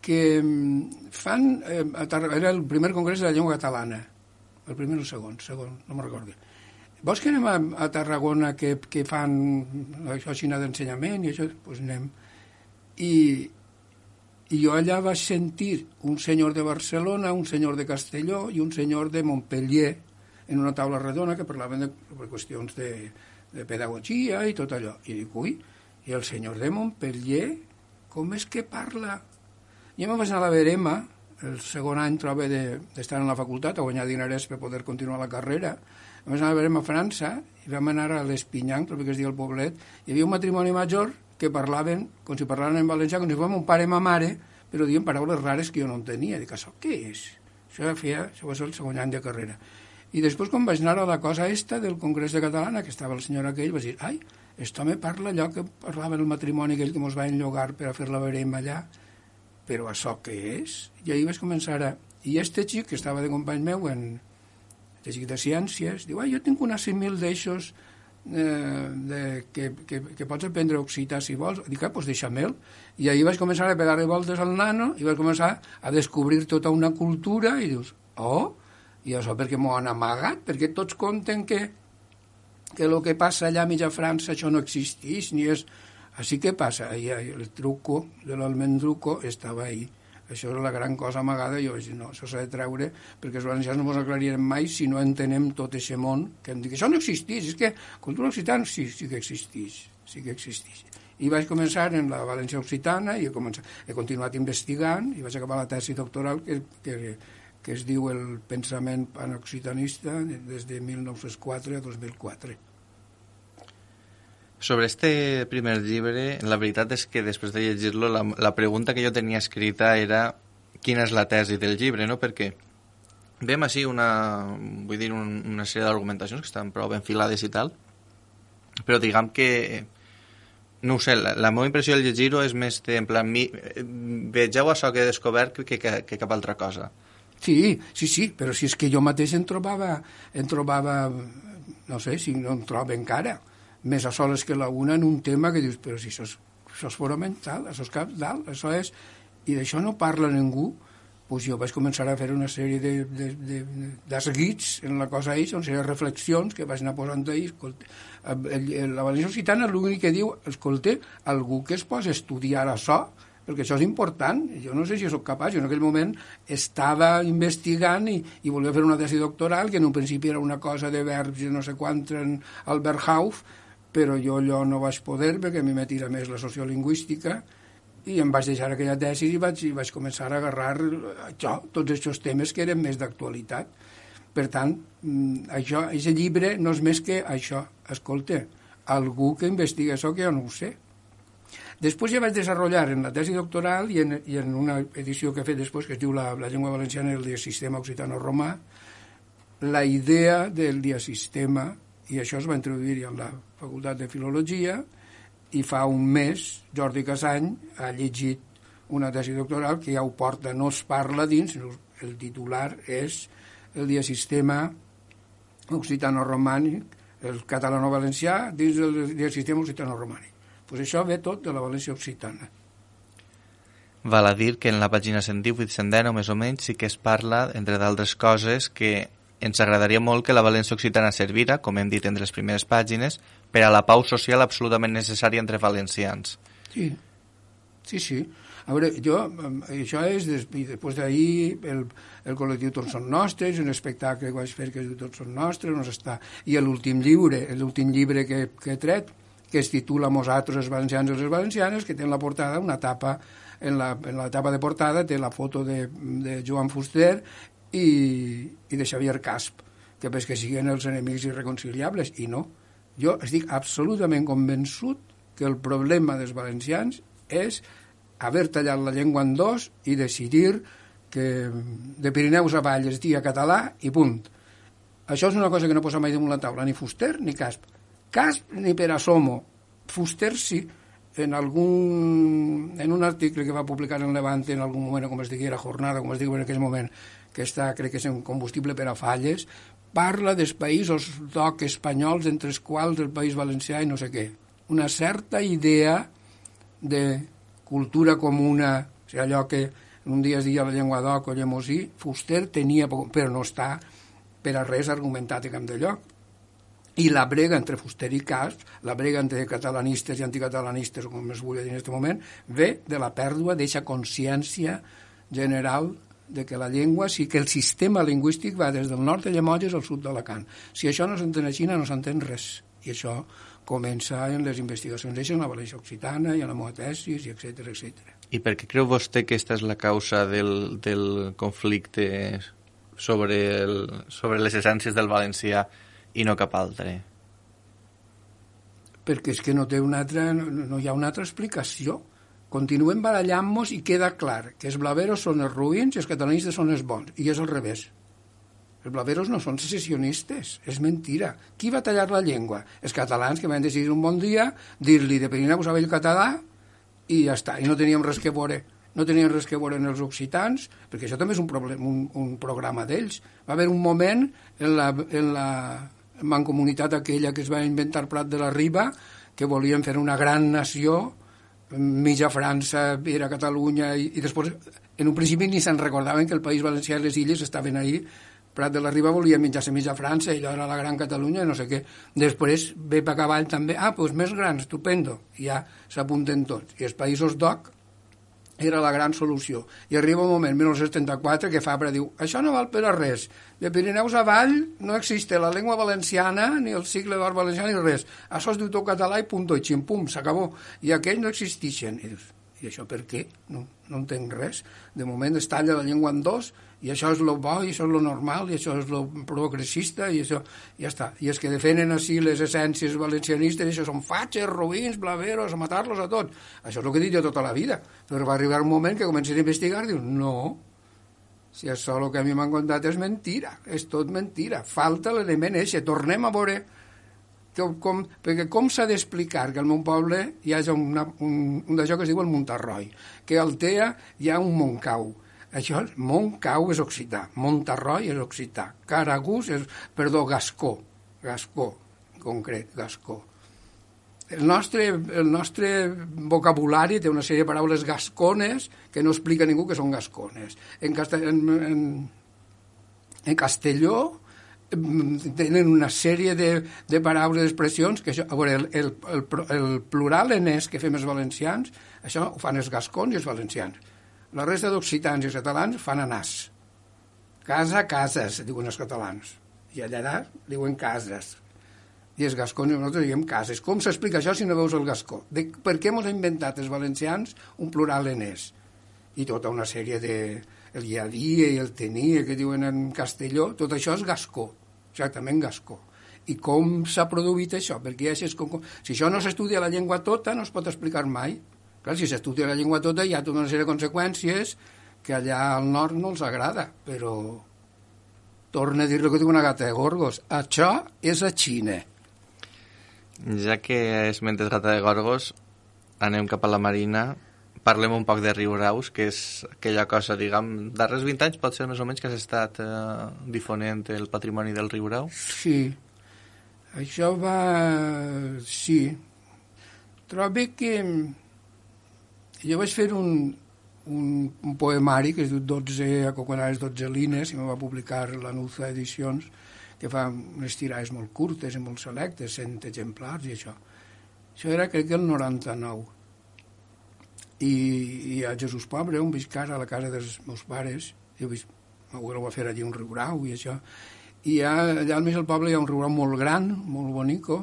que fan, eh, era el primer congrés de la llengua catalana, el primer o el segon, segon, no me'n recordo. Vols que anem a, a Tarragona que, que fan això així d'ensenyament i això? Doncs pues anem. I, i jo allà vaig sentir un senyor de Barcelona, un senyor de Castelló i un senyor de Montpellier, en una taula redona que parlaven de, de qüestions de, de pedagogia i tot allò. I dic, ui, i el senyor de Montpellier, com és que parla? Jo me'n vaig anar a la Verema, el segon any trobo d'estar de, en la facultat, a guanyar diners per poder continuar la carrera. Em vaig anar a Verema a França i vam anar a l'Espinyanc, que es diu el poblet, hi havia un matrimoni major que parlaven, com si parlaven en valencià, com si fos un pare i ma mare, però diuen paraules rares que jo no entenia. Dic, això què és? Això, feia, això va ser el segon any de carrera. I després, quan vaig anar a la cosa esta del Congrés de Catalana, que estava el senyor aquell, vaig dir, ai, esto me parla allò que parlava el matrimoni aquell que ens va enllogar per a fer la verema allà, però això què és? I ahir vaig començar a... I este xic, que estava de company meu en... Este xic de ciències, diu, ai, jo tinc una 5.000 d'eixos eh, de, que, que, que pots aprendre occità si vols. Dic, ah, doncs deixa-me'l. I ahir vaig començar a pegar-li voltes al nano i vaig començar a descobrir tota una cultura i dius, oh, i això perquè m'ho han amagat, perquè tots conten que, que el que passa allà a mitja França això no existeix, ni és... Així que passa, ahí, el truco de l'almendruco estava ahí. Això és la gran cosa amagada, jo vaig dir, no, això s'ha de treure, perquè els valencians no ens aclarirem mai si no entenem tot aquest món, que em dic, això no existeix, és que cultura occitana sí, sí que existeix, sí que existeix. I vaig començar en la València Occitana i he, començat, he continuat investigant i vaig acabar la tesi doctoral que, que, que es diu el pensament panoccitanista des de 1904 a 2004. Sobre este primer llibre, la veritat és que després de llegir-lo, la, la pregunta que jo tenia escrita era quina és la tesi del llibre, no? Perquè Vem així una, vull dir, un, una sèrie d'argumentacions que estan prou ben filades i tal, però diguem que no ho sé, la, la meva impressió al llegir-ho és més de, en plan, mi, vegeu això que he descobert que, que, que cap altra cosa. Sí, sí, sí, però si és que jo mateix em trobava, em trobava no sé, si no em trobo encara, més a soles que la una en un tema que dius, però si això és, això és fonamental, això és cap dalt, això és... I d'això no parla ningú, pues jo vaig començar a fer una sèrie de, de, de, d'esguits en la cosa ells, una sèrie de reflexions que vaig anar posant ahí. Escolta, la València Occitana l'únic que diu, escolta, algú que es posa a estudiar això, perquè això és important. Jo no sé si sóc capaç, jo en aquell moment estava investigant i, i volia fer una tesi doctoral, que en un principi era una cosa de verbs no sé quant en Albert Hauf, però jo allò no vaig poder perquè a mi me tira més la sociolingüística, i em vaig deixar aquella tesi i vaig, i vaig començar a agarrar això, tots aquests temes que eren més d'actualitat. Per tant, mm, això, aquest llibre no és més que això. Escolta, algú que investiga això que jo no ho sé. Després ja vaig desenvolupar en la tesi doctoral i en, i en una edició que he fet després, que es diu La, la llengua valenciana i el diasistema occitano-romà, la idea del diasistema, i això es va introduir en la Facultat de Filologia, i fa un mes Jordi Casany ha llegit una tesi doctoral que ja ho porta, no es parla dins, el titular és el diasistema occitano-romànic, el catalano-valencià dins del diasistema occitano-romànic. Pues això ve tot de la València occitana. Val a dir que en la pàgina 118 o més o menys sí que es parla, entre d'altres coses, que ens agradaria molt que la València Occitana servira, com hem dit en les primeres pàgines, per a la pau social absolutament necessària entre valencians. Sí, sí, sí. A veure, jo, això és, des, després d'ahir, el, el col·lectiu Tots són nostres, un espectacle que vaig fer que diu Tots són nostres, on està, i l'últim llibre, l'últim llibre que, que he tret, que es titula Nosaltres, els valencians i les valencianes, que té en la portada una tapa, en la, en la tapa de portada té la foto de, de Joan Fuster i, i de Xavier Casp, que pes que siguin els enemics irreconciliables, i no. Jo estic absolutament convençut que el problema dels valencians és haver tallat la llengua en dos i decidir que de Pirineus a Vall es dia català i punt. Això és una cosa que no posa mai damunt la taula, ni Fuster ni Casp. Casp ni per Asomo. Fuster sí, en, algun, en un article que va publicar en Levante en algun moment, com es diguera, jornada, com es digui en aquell moment, que està, crec que és un combustible per a falles, parla dels països d'oc espanyols, entre els quals el País Valencià i no sé què. Una certa idea de cultura comuna, o sigui, allò que un dia es deia la llengua d'oc o llemosí, Fuster tenia, però no està per a res argumentat en cap de lloc. I la brega entre Fuster i Casp, la brega entre catalanistes i anticatalanistes, com es vulgui dir en aquest moment, ve de la pèrdua d'aquesta consciència general de que la llengua, sí que el sistema lingüístic va des del nord de Llemolles al sud d'Alacant. Si això no s'entén a Xina, no s'entén res. I això comença en les investigacions d'eixa, en la València Occitana i en la meva tesis, i etc etc. I per què creu vostè que aquesta és la causa del, del conflicte sobre, el, sobre les essències del valencià i no cap altre? Perquè és que no, té una altra, no, no hi ha una altra explicació Continuem barallant-nos i queda clar que els blaveros són els ruïns i els catalanistes són els bons. I és al revés. Els blaveros no són secessionistes, és mentira. Qui va tallar la llengua? Els catalans que van decidir un bon dia dir-li de Perineu a català i ja està, i no teníem res que veure no teníem res que veure en els occitans, perquè això també és un, problema, un, un programa d'ells. Va haver un moment en la, en la mancomunitat aquella que es va inventar Prat de la Riba que volien fer una gran nació mitja França era Catalunya i, i després en un principi ni se'n recordaven que el País Valencià i les illes estaven ahí Prat de la Riba volia menjar-se mitja França i era la gran Catalunya, no sé què. Després ve per cavall també, ah, doncs més gran, estupendo, i ja s'apunten tots. I els països d'OC era la gran solució. I arriba un moment, 1974, que Fabra diu això no val per a res. De Pirineus avall no existe la llengua valenciana, ni el cicle d'or valencià, ni res. Això es diu tot català i punto, i ximpum, s'acabó. I aquells no existeixen. I dius, i això per què? No, no entenc res. De moment es talla la llengua en dos i això és lo bo, i això és lo normal, i això és lo progressista, i això ja està. I els que defenen així les essències valencianistes, això són fatxes, ruïns, blaveros, a matar-los a tots. Això és el que he dit jo tota la vida. Però va arribar un moment que comencen a investigar i dius, no, si això el que a mi m'han contat és mentira, és tot mentira, falta l'element eixe, tornem a veure com, com, perquè com s'ha d'explicar que al meu poble hi hagi una, un, un d'això que es diu el Montarroi, que al TEA hi ha un Montcau, això, Montcau és occità, Montarroi és occità, Caragús és, perdó, Gascó, Gascó, en concret, Gascó. El nostre, el nostre vocabulari té una sèrie de paraules gascones que no explica ningú que són gascones. En, Castell, en, en, en Castelló tenen una sèrie de, de paraules, d'expressions, que això, a veure, el, el, el, el plural enès que fem els valencians, això ho fan els gascons i els valencians la resta d'occitans i catalans fan anàs. Casa, cases, diuen els catalans. I allà diuen cases. I els gascons, nosaltres diem cases. Com s'explica això si no veus el gascó? De, per què ens ha inventat els valencians un plural enès? I tota una sèrie de... El iadia i el tenia, que diuen en castelló, tot això és gascó, exactament gascó. I com s'ha produït això? Perquè ja és com, si això no s'estudia la llengua tota, no es pot explicar mai. Clar, si s'estudia la llengua tota hi ha tota una sèrie de conseqüències que allà al nord no els agrada, però torna a dir el que diu una gata de gorgos. Això és a Xina. Ja que esmentes gata de gorgos, anem cap a la Marina, parlem un poc de Riuraus, que és aquella cosa, diguem, darrers 20 anys pot ser més o menys que has estat eh, difonent el patrimoni del Riurau? Sí, això va... sí. Trobo que jo vaig fer un, un, un poemari que es diu 12 acoconades 12 línies i me va publicar la Nuza Edicions que fa unes tirades molt curtes i molt selectes, 100 exemplars i això. Això era crec que el 99. I, i a Jesús Pobre, on visc ara a la casa dels meus pares, jo visc, m'ho va fer allí un riurau i això, i ha, allà al mig del poble hi ha un riurau molt gran, molt bonico,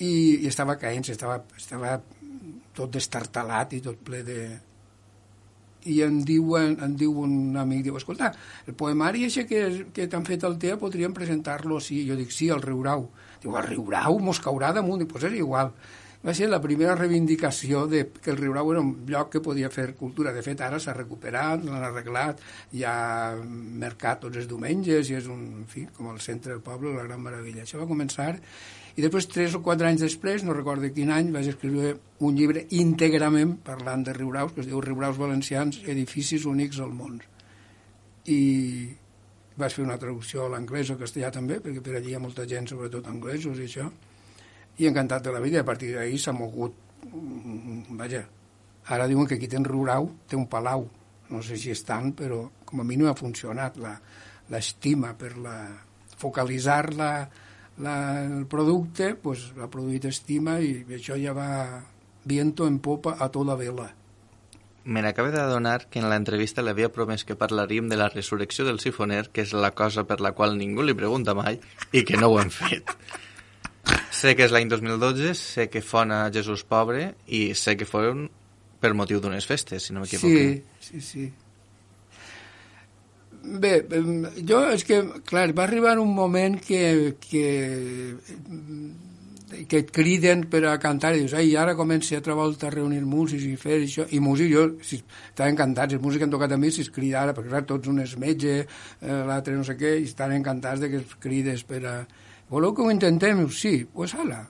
i, i estava caent, estava, estava tot destartalat i tot ple de... I em diu, em diu un amic, diu, escolta, el poemari això que, que t'han fet al TEA podríem presentar-lo sí. Jo dic, sí, al Riurau. Diu, al Riurau mos caurà damunt. Dic, pues és igual. Va ser la primera reivindicació de que el Riurau era un lloc que podia fer cultura. De fet, ara s'ha recuperat, l'han arreglat, hi ha mercat tots els diumenges i és un, en fi, com el centre del poble, la gran meravella. Això va començar i després, tres o quatre anys després, no recordo quin any, vaig escriure un llibre íntegrament parlant de Riuraus, que es diu Riuraus Valencians, edificis únics al món. I vaig fer una traducció a l'anglès o castellà també, perquè per allí hi ha molta gent, sobretot anglesos i això, i encantat de la vida, a partir d'ahir s'ha mogut, mm, vaja, ara diuen que aquí té en Riurau, té un palau, no sé si és tant, però com a mínim ha funcionat l'estima per la, focalitzar la, la, el producte pues, ha produït estima i això ja va viento en popa a tota vela. Me n'acabo d'adonar que en l'entrevista li havia promès que parlaríem de la resurrecció del sifoner, que és la cosa per la qual ningú li pregunta mai, i que no ho hem fet. Sé que és l'any 2012, sé que fona Jesús Pobre, i sé que foren per motiu d'unes festes, si no m'equivoco. Sí, sí, sí. Bé, jo és que, clar, va arribar un moment que, que, que et criden per a cantar i dius, ai, ara comença altra volta a reunir músics i fer això, i músics, jo si, estava encantats, els músics han tocat a mi si es crida ara, perquè clar, tots un és metge, eh, l'altre no sé què, i estan encantats de que es crides per a... Voleu que ho intentem? Sí, doncs pues ala,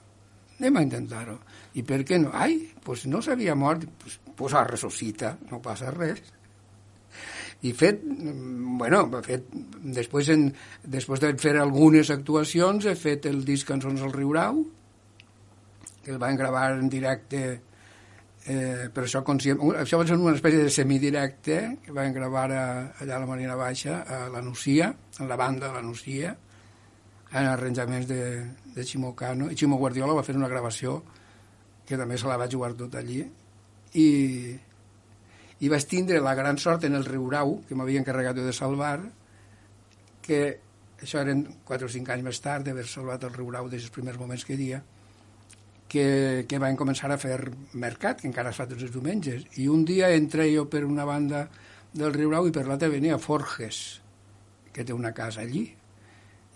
anem a intentar-ho. I per què no? Ai, doncs pues no s'havia mort, doncs pues, pues ressuscita, no passa res i fet, bueno, fet, després, en, després de fer algunes actuacions he fet el disc Cançons al Riurau, que el van gravar en directe eh, per això això va ser una espècie de semidirecte que van gravar a, allà a la Marina Baixa a la Nucia, en la banda de la Nucia en arranjaments de, de Ximo Cano i Ximo Guardiola va fer una gravació que també se la va jugar tot allí i, I vaig tindre la gran sort en el Riurau, que m'havia encarregat de salvar, que això eren 4 o 5 anys més tard d'haver salvat el Riurau des dels primers moments que hi havia, que, que van començar a fer mercat, que encara es fa tots els diumenges. I un dia entré jo per una banda del Riurau i per l'altra venia Forges, que té una casa allí.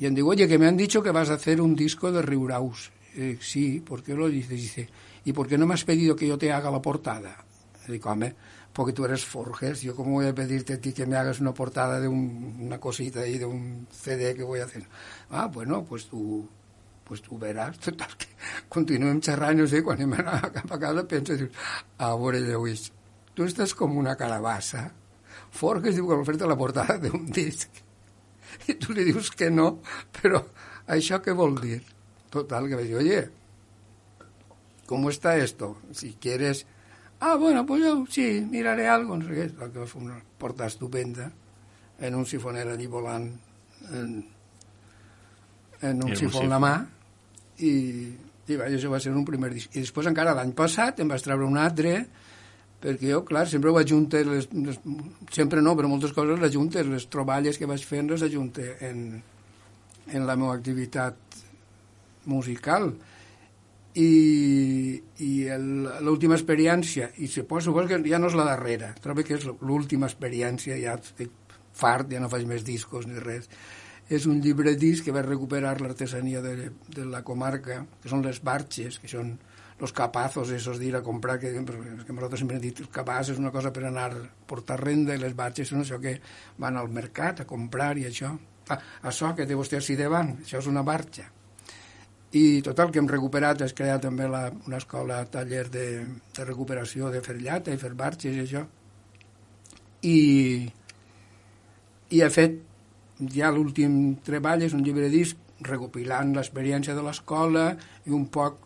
Y diu, oye, que me han dicho que vas a hacer un disco de Riuraus. Eh, sí, ¿por qué lo dices? Dice, ¿y por qué no me has pedido que yo te haga la portada? Digo, hombre, porque tú eres Forges, yo cómo voy a pedirte a ti que me hagas una portada de un, una cosita ahí, de un CD que voy a hacer. Ah, bueno, pues tú, pues tu veràs. Total, que continuem xerrant, no sé, quan hem anat cap casa penso, dius, a veure, Lluís, tu una carabassa. Forges diu que vol fer-te la portada d'un disc. I tu li dius que no, però això què vol dir? Total, que vaig dir, oye, ¿cómo está esto? Si quieres... Ah, bueno, pues yo sí, miraré algo, no sé què. Que va fer una portada estupenda en un sifoner allí volant en, en un sifó en la mà i, i vaja, això va ser un primer disc. I després encara l'any passat em vaig treure un altre perquè jo, clar, sempre ho ajunte, les, les, sempre no, però moltes coses les ajunte, les troballes que vaig fent les ajunte en, en la meva activitat musical. I, i l'última experiència, i se posa, que ja no és la darrera, trobo que és l'última experiència, ja estic fart, ja no faig més discos ni res, és un llibre disc que va recuperar l'artesania de, de la comarca, que són les barxes, que són los capazos, esos de ir a comprar, que, que nosaltres sempre hem dit, el capaz és una cosa per anar a portar renda i les barxes són això que van al mercat a comprar i això. Ah, això que té vostè així davant, això és una barxa. I total, que hem recuperat, es creat també la, una escola taller de, de recuperació de fer llata i fer barxes i això. I, i he fet ja l'últim treball és un llibre disc recopilant l'experiència de l'escola i un poc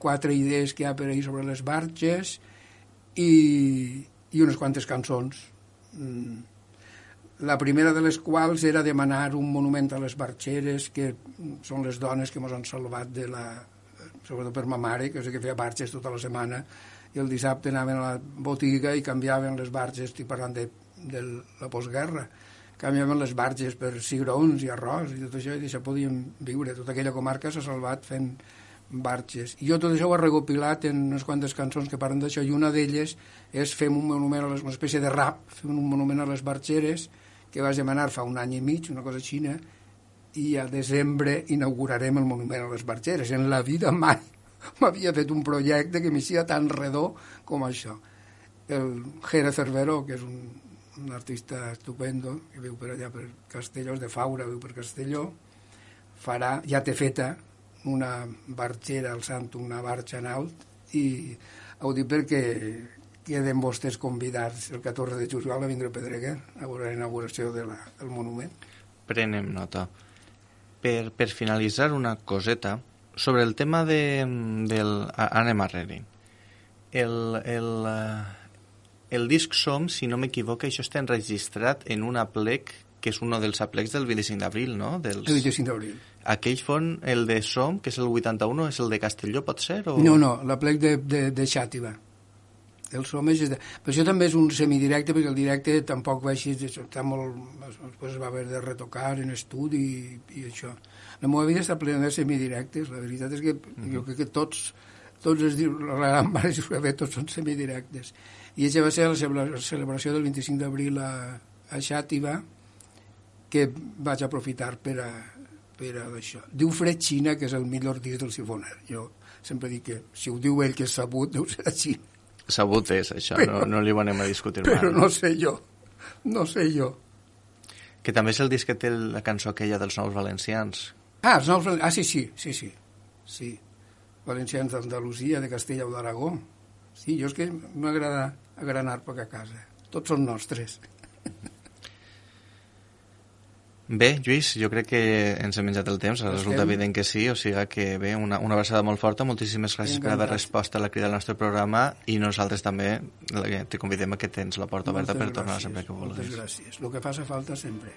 quatre idees que hi ha per ahir sobre les barges i, i unes quantes cançons. Mm. La primera de les quals era demanar un monument a les barxeres, que són les dones que ens han salvat de la... sobretot per ma mare, que sé que feia barxes tota la setmana, i el dissabte anaven a la botiga i canviaven les barxes, estic parlant de, de la postguerra, canviaven les barxes per cigrons i arròs i tot això, i d'això podíem viure. Tota aquella comarca s'ha salvat fent barges. I jo tot això ho he recopilat en unes quantes cançons que parlen d'això, i una d'elles és fer un monument, a les, una espècie de rap, fer un monument a les barxeres, que vas demanar fa un any i mig, una cosa xina, i a desembre inaugurarem el monument a les barxeres. En la vida mai m'havia fet un projecte que m'hi tan redó com això. El Jere Cervero, que és un, un artista estupendo, que viu per allà per Castelló, és de Faura, viu per Castelló, farà, ja té feta, una barxera al sant, una barxa en alt, i ho dic perquè queden vostès convidats el 14 de juliol a vindre a Pedreguer a veure la inauguració de la, del monument. Prenem nota. Per, per finalitzar una coseta, sobre el tema de, del... Anem arrere. El, el, eh, el disc Som, si no m'equivoco, això està enregistrat en una plec que és un dels aplecs del 25 d'abril, no? Dels... El 25 d'abril. Aquell fon, el de Som, que és el 81, és el de Castelló, pot ser? O... No, no, la plec de, de, de Xàtiva. El Som és... De... Però això també és un semidirecte, perquè el directe tampoc va així, està molt... Després es va haver de retocar en estudi i, i això. La meva vida està plena de semidirectes, la veritat és que mm -hmm. jo crec que tots, tots els, la gran part de tots són semidirectes. I això va ser la celebració del 25 d'abril a, a Xàtiva, que vaig aprofitar per a, per a això. Diu Fred Xina, que és el millor disc del sifoner. Jo sempre dic que si ho diu ell que és sabut, deu ser així. Sabut és, això, però, no, no li ho anem a discutir però mal. Però no sé jo, no sé jo. Que també és el disc que té la cançó aquella dels nous valencians. Ah, els nous Ah, sí, sí, sí, sí. sí. Valencians d'Andalusia, de Castella o d'Aragó. Sí, jo és que m'agrada agranar poc a casa. Tots són nostres. Bé, Lluís, jo crec que ens hem menjat el temps, Estem... resulta evident que sí, o sigui que bé, una, una abraçada molt forta, moltíssimes gràcies per haver resposta a la crida del nostre programa i nosaltres també te convidem a que tens la porta oberta per tornar sempre que vulguis. Moltes gràcies, el que faci falta sempre.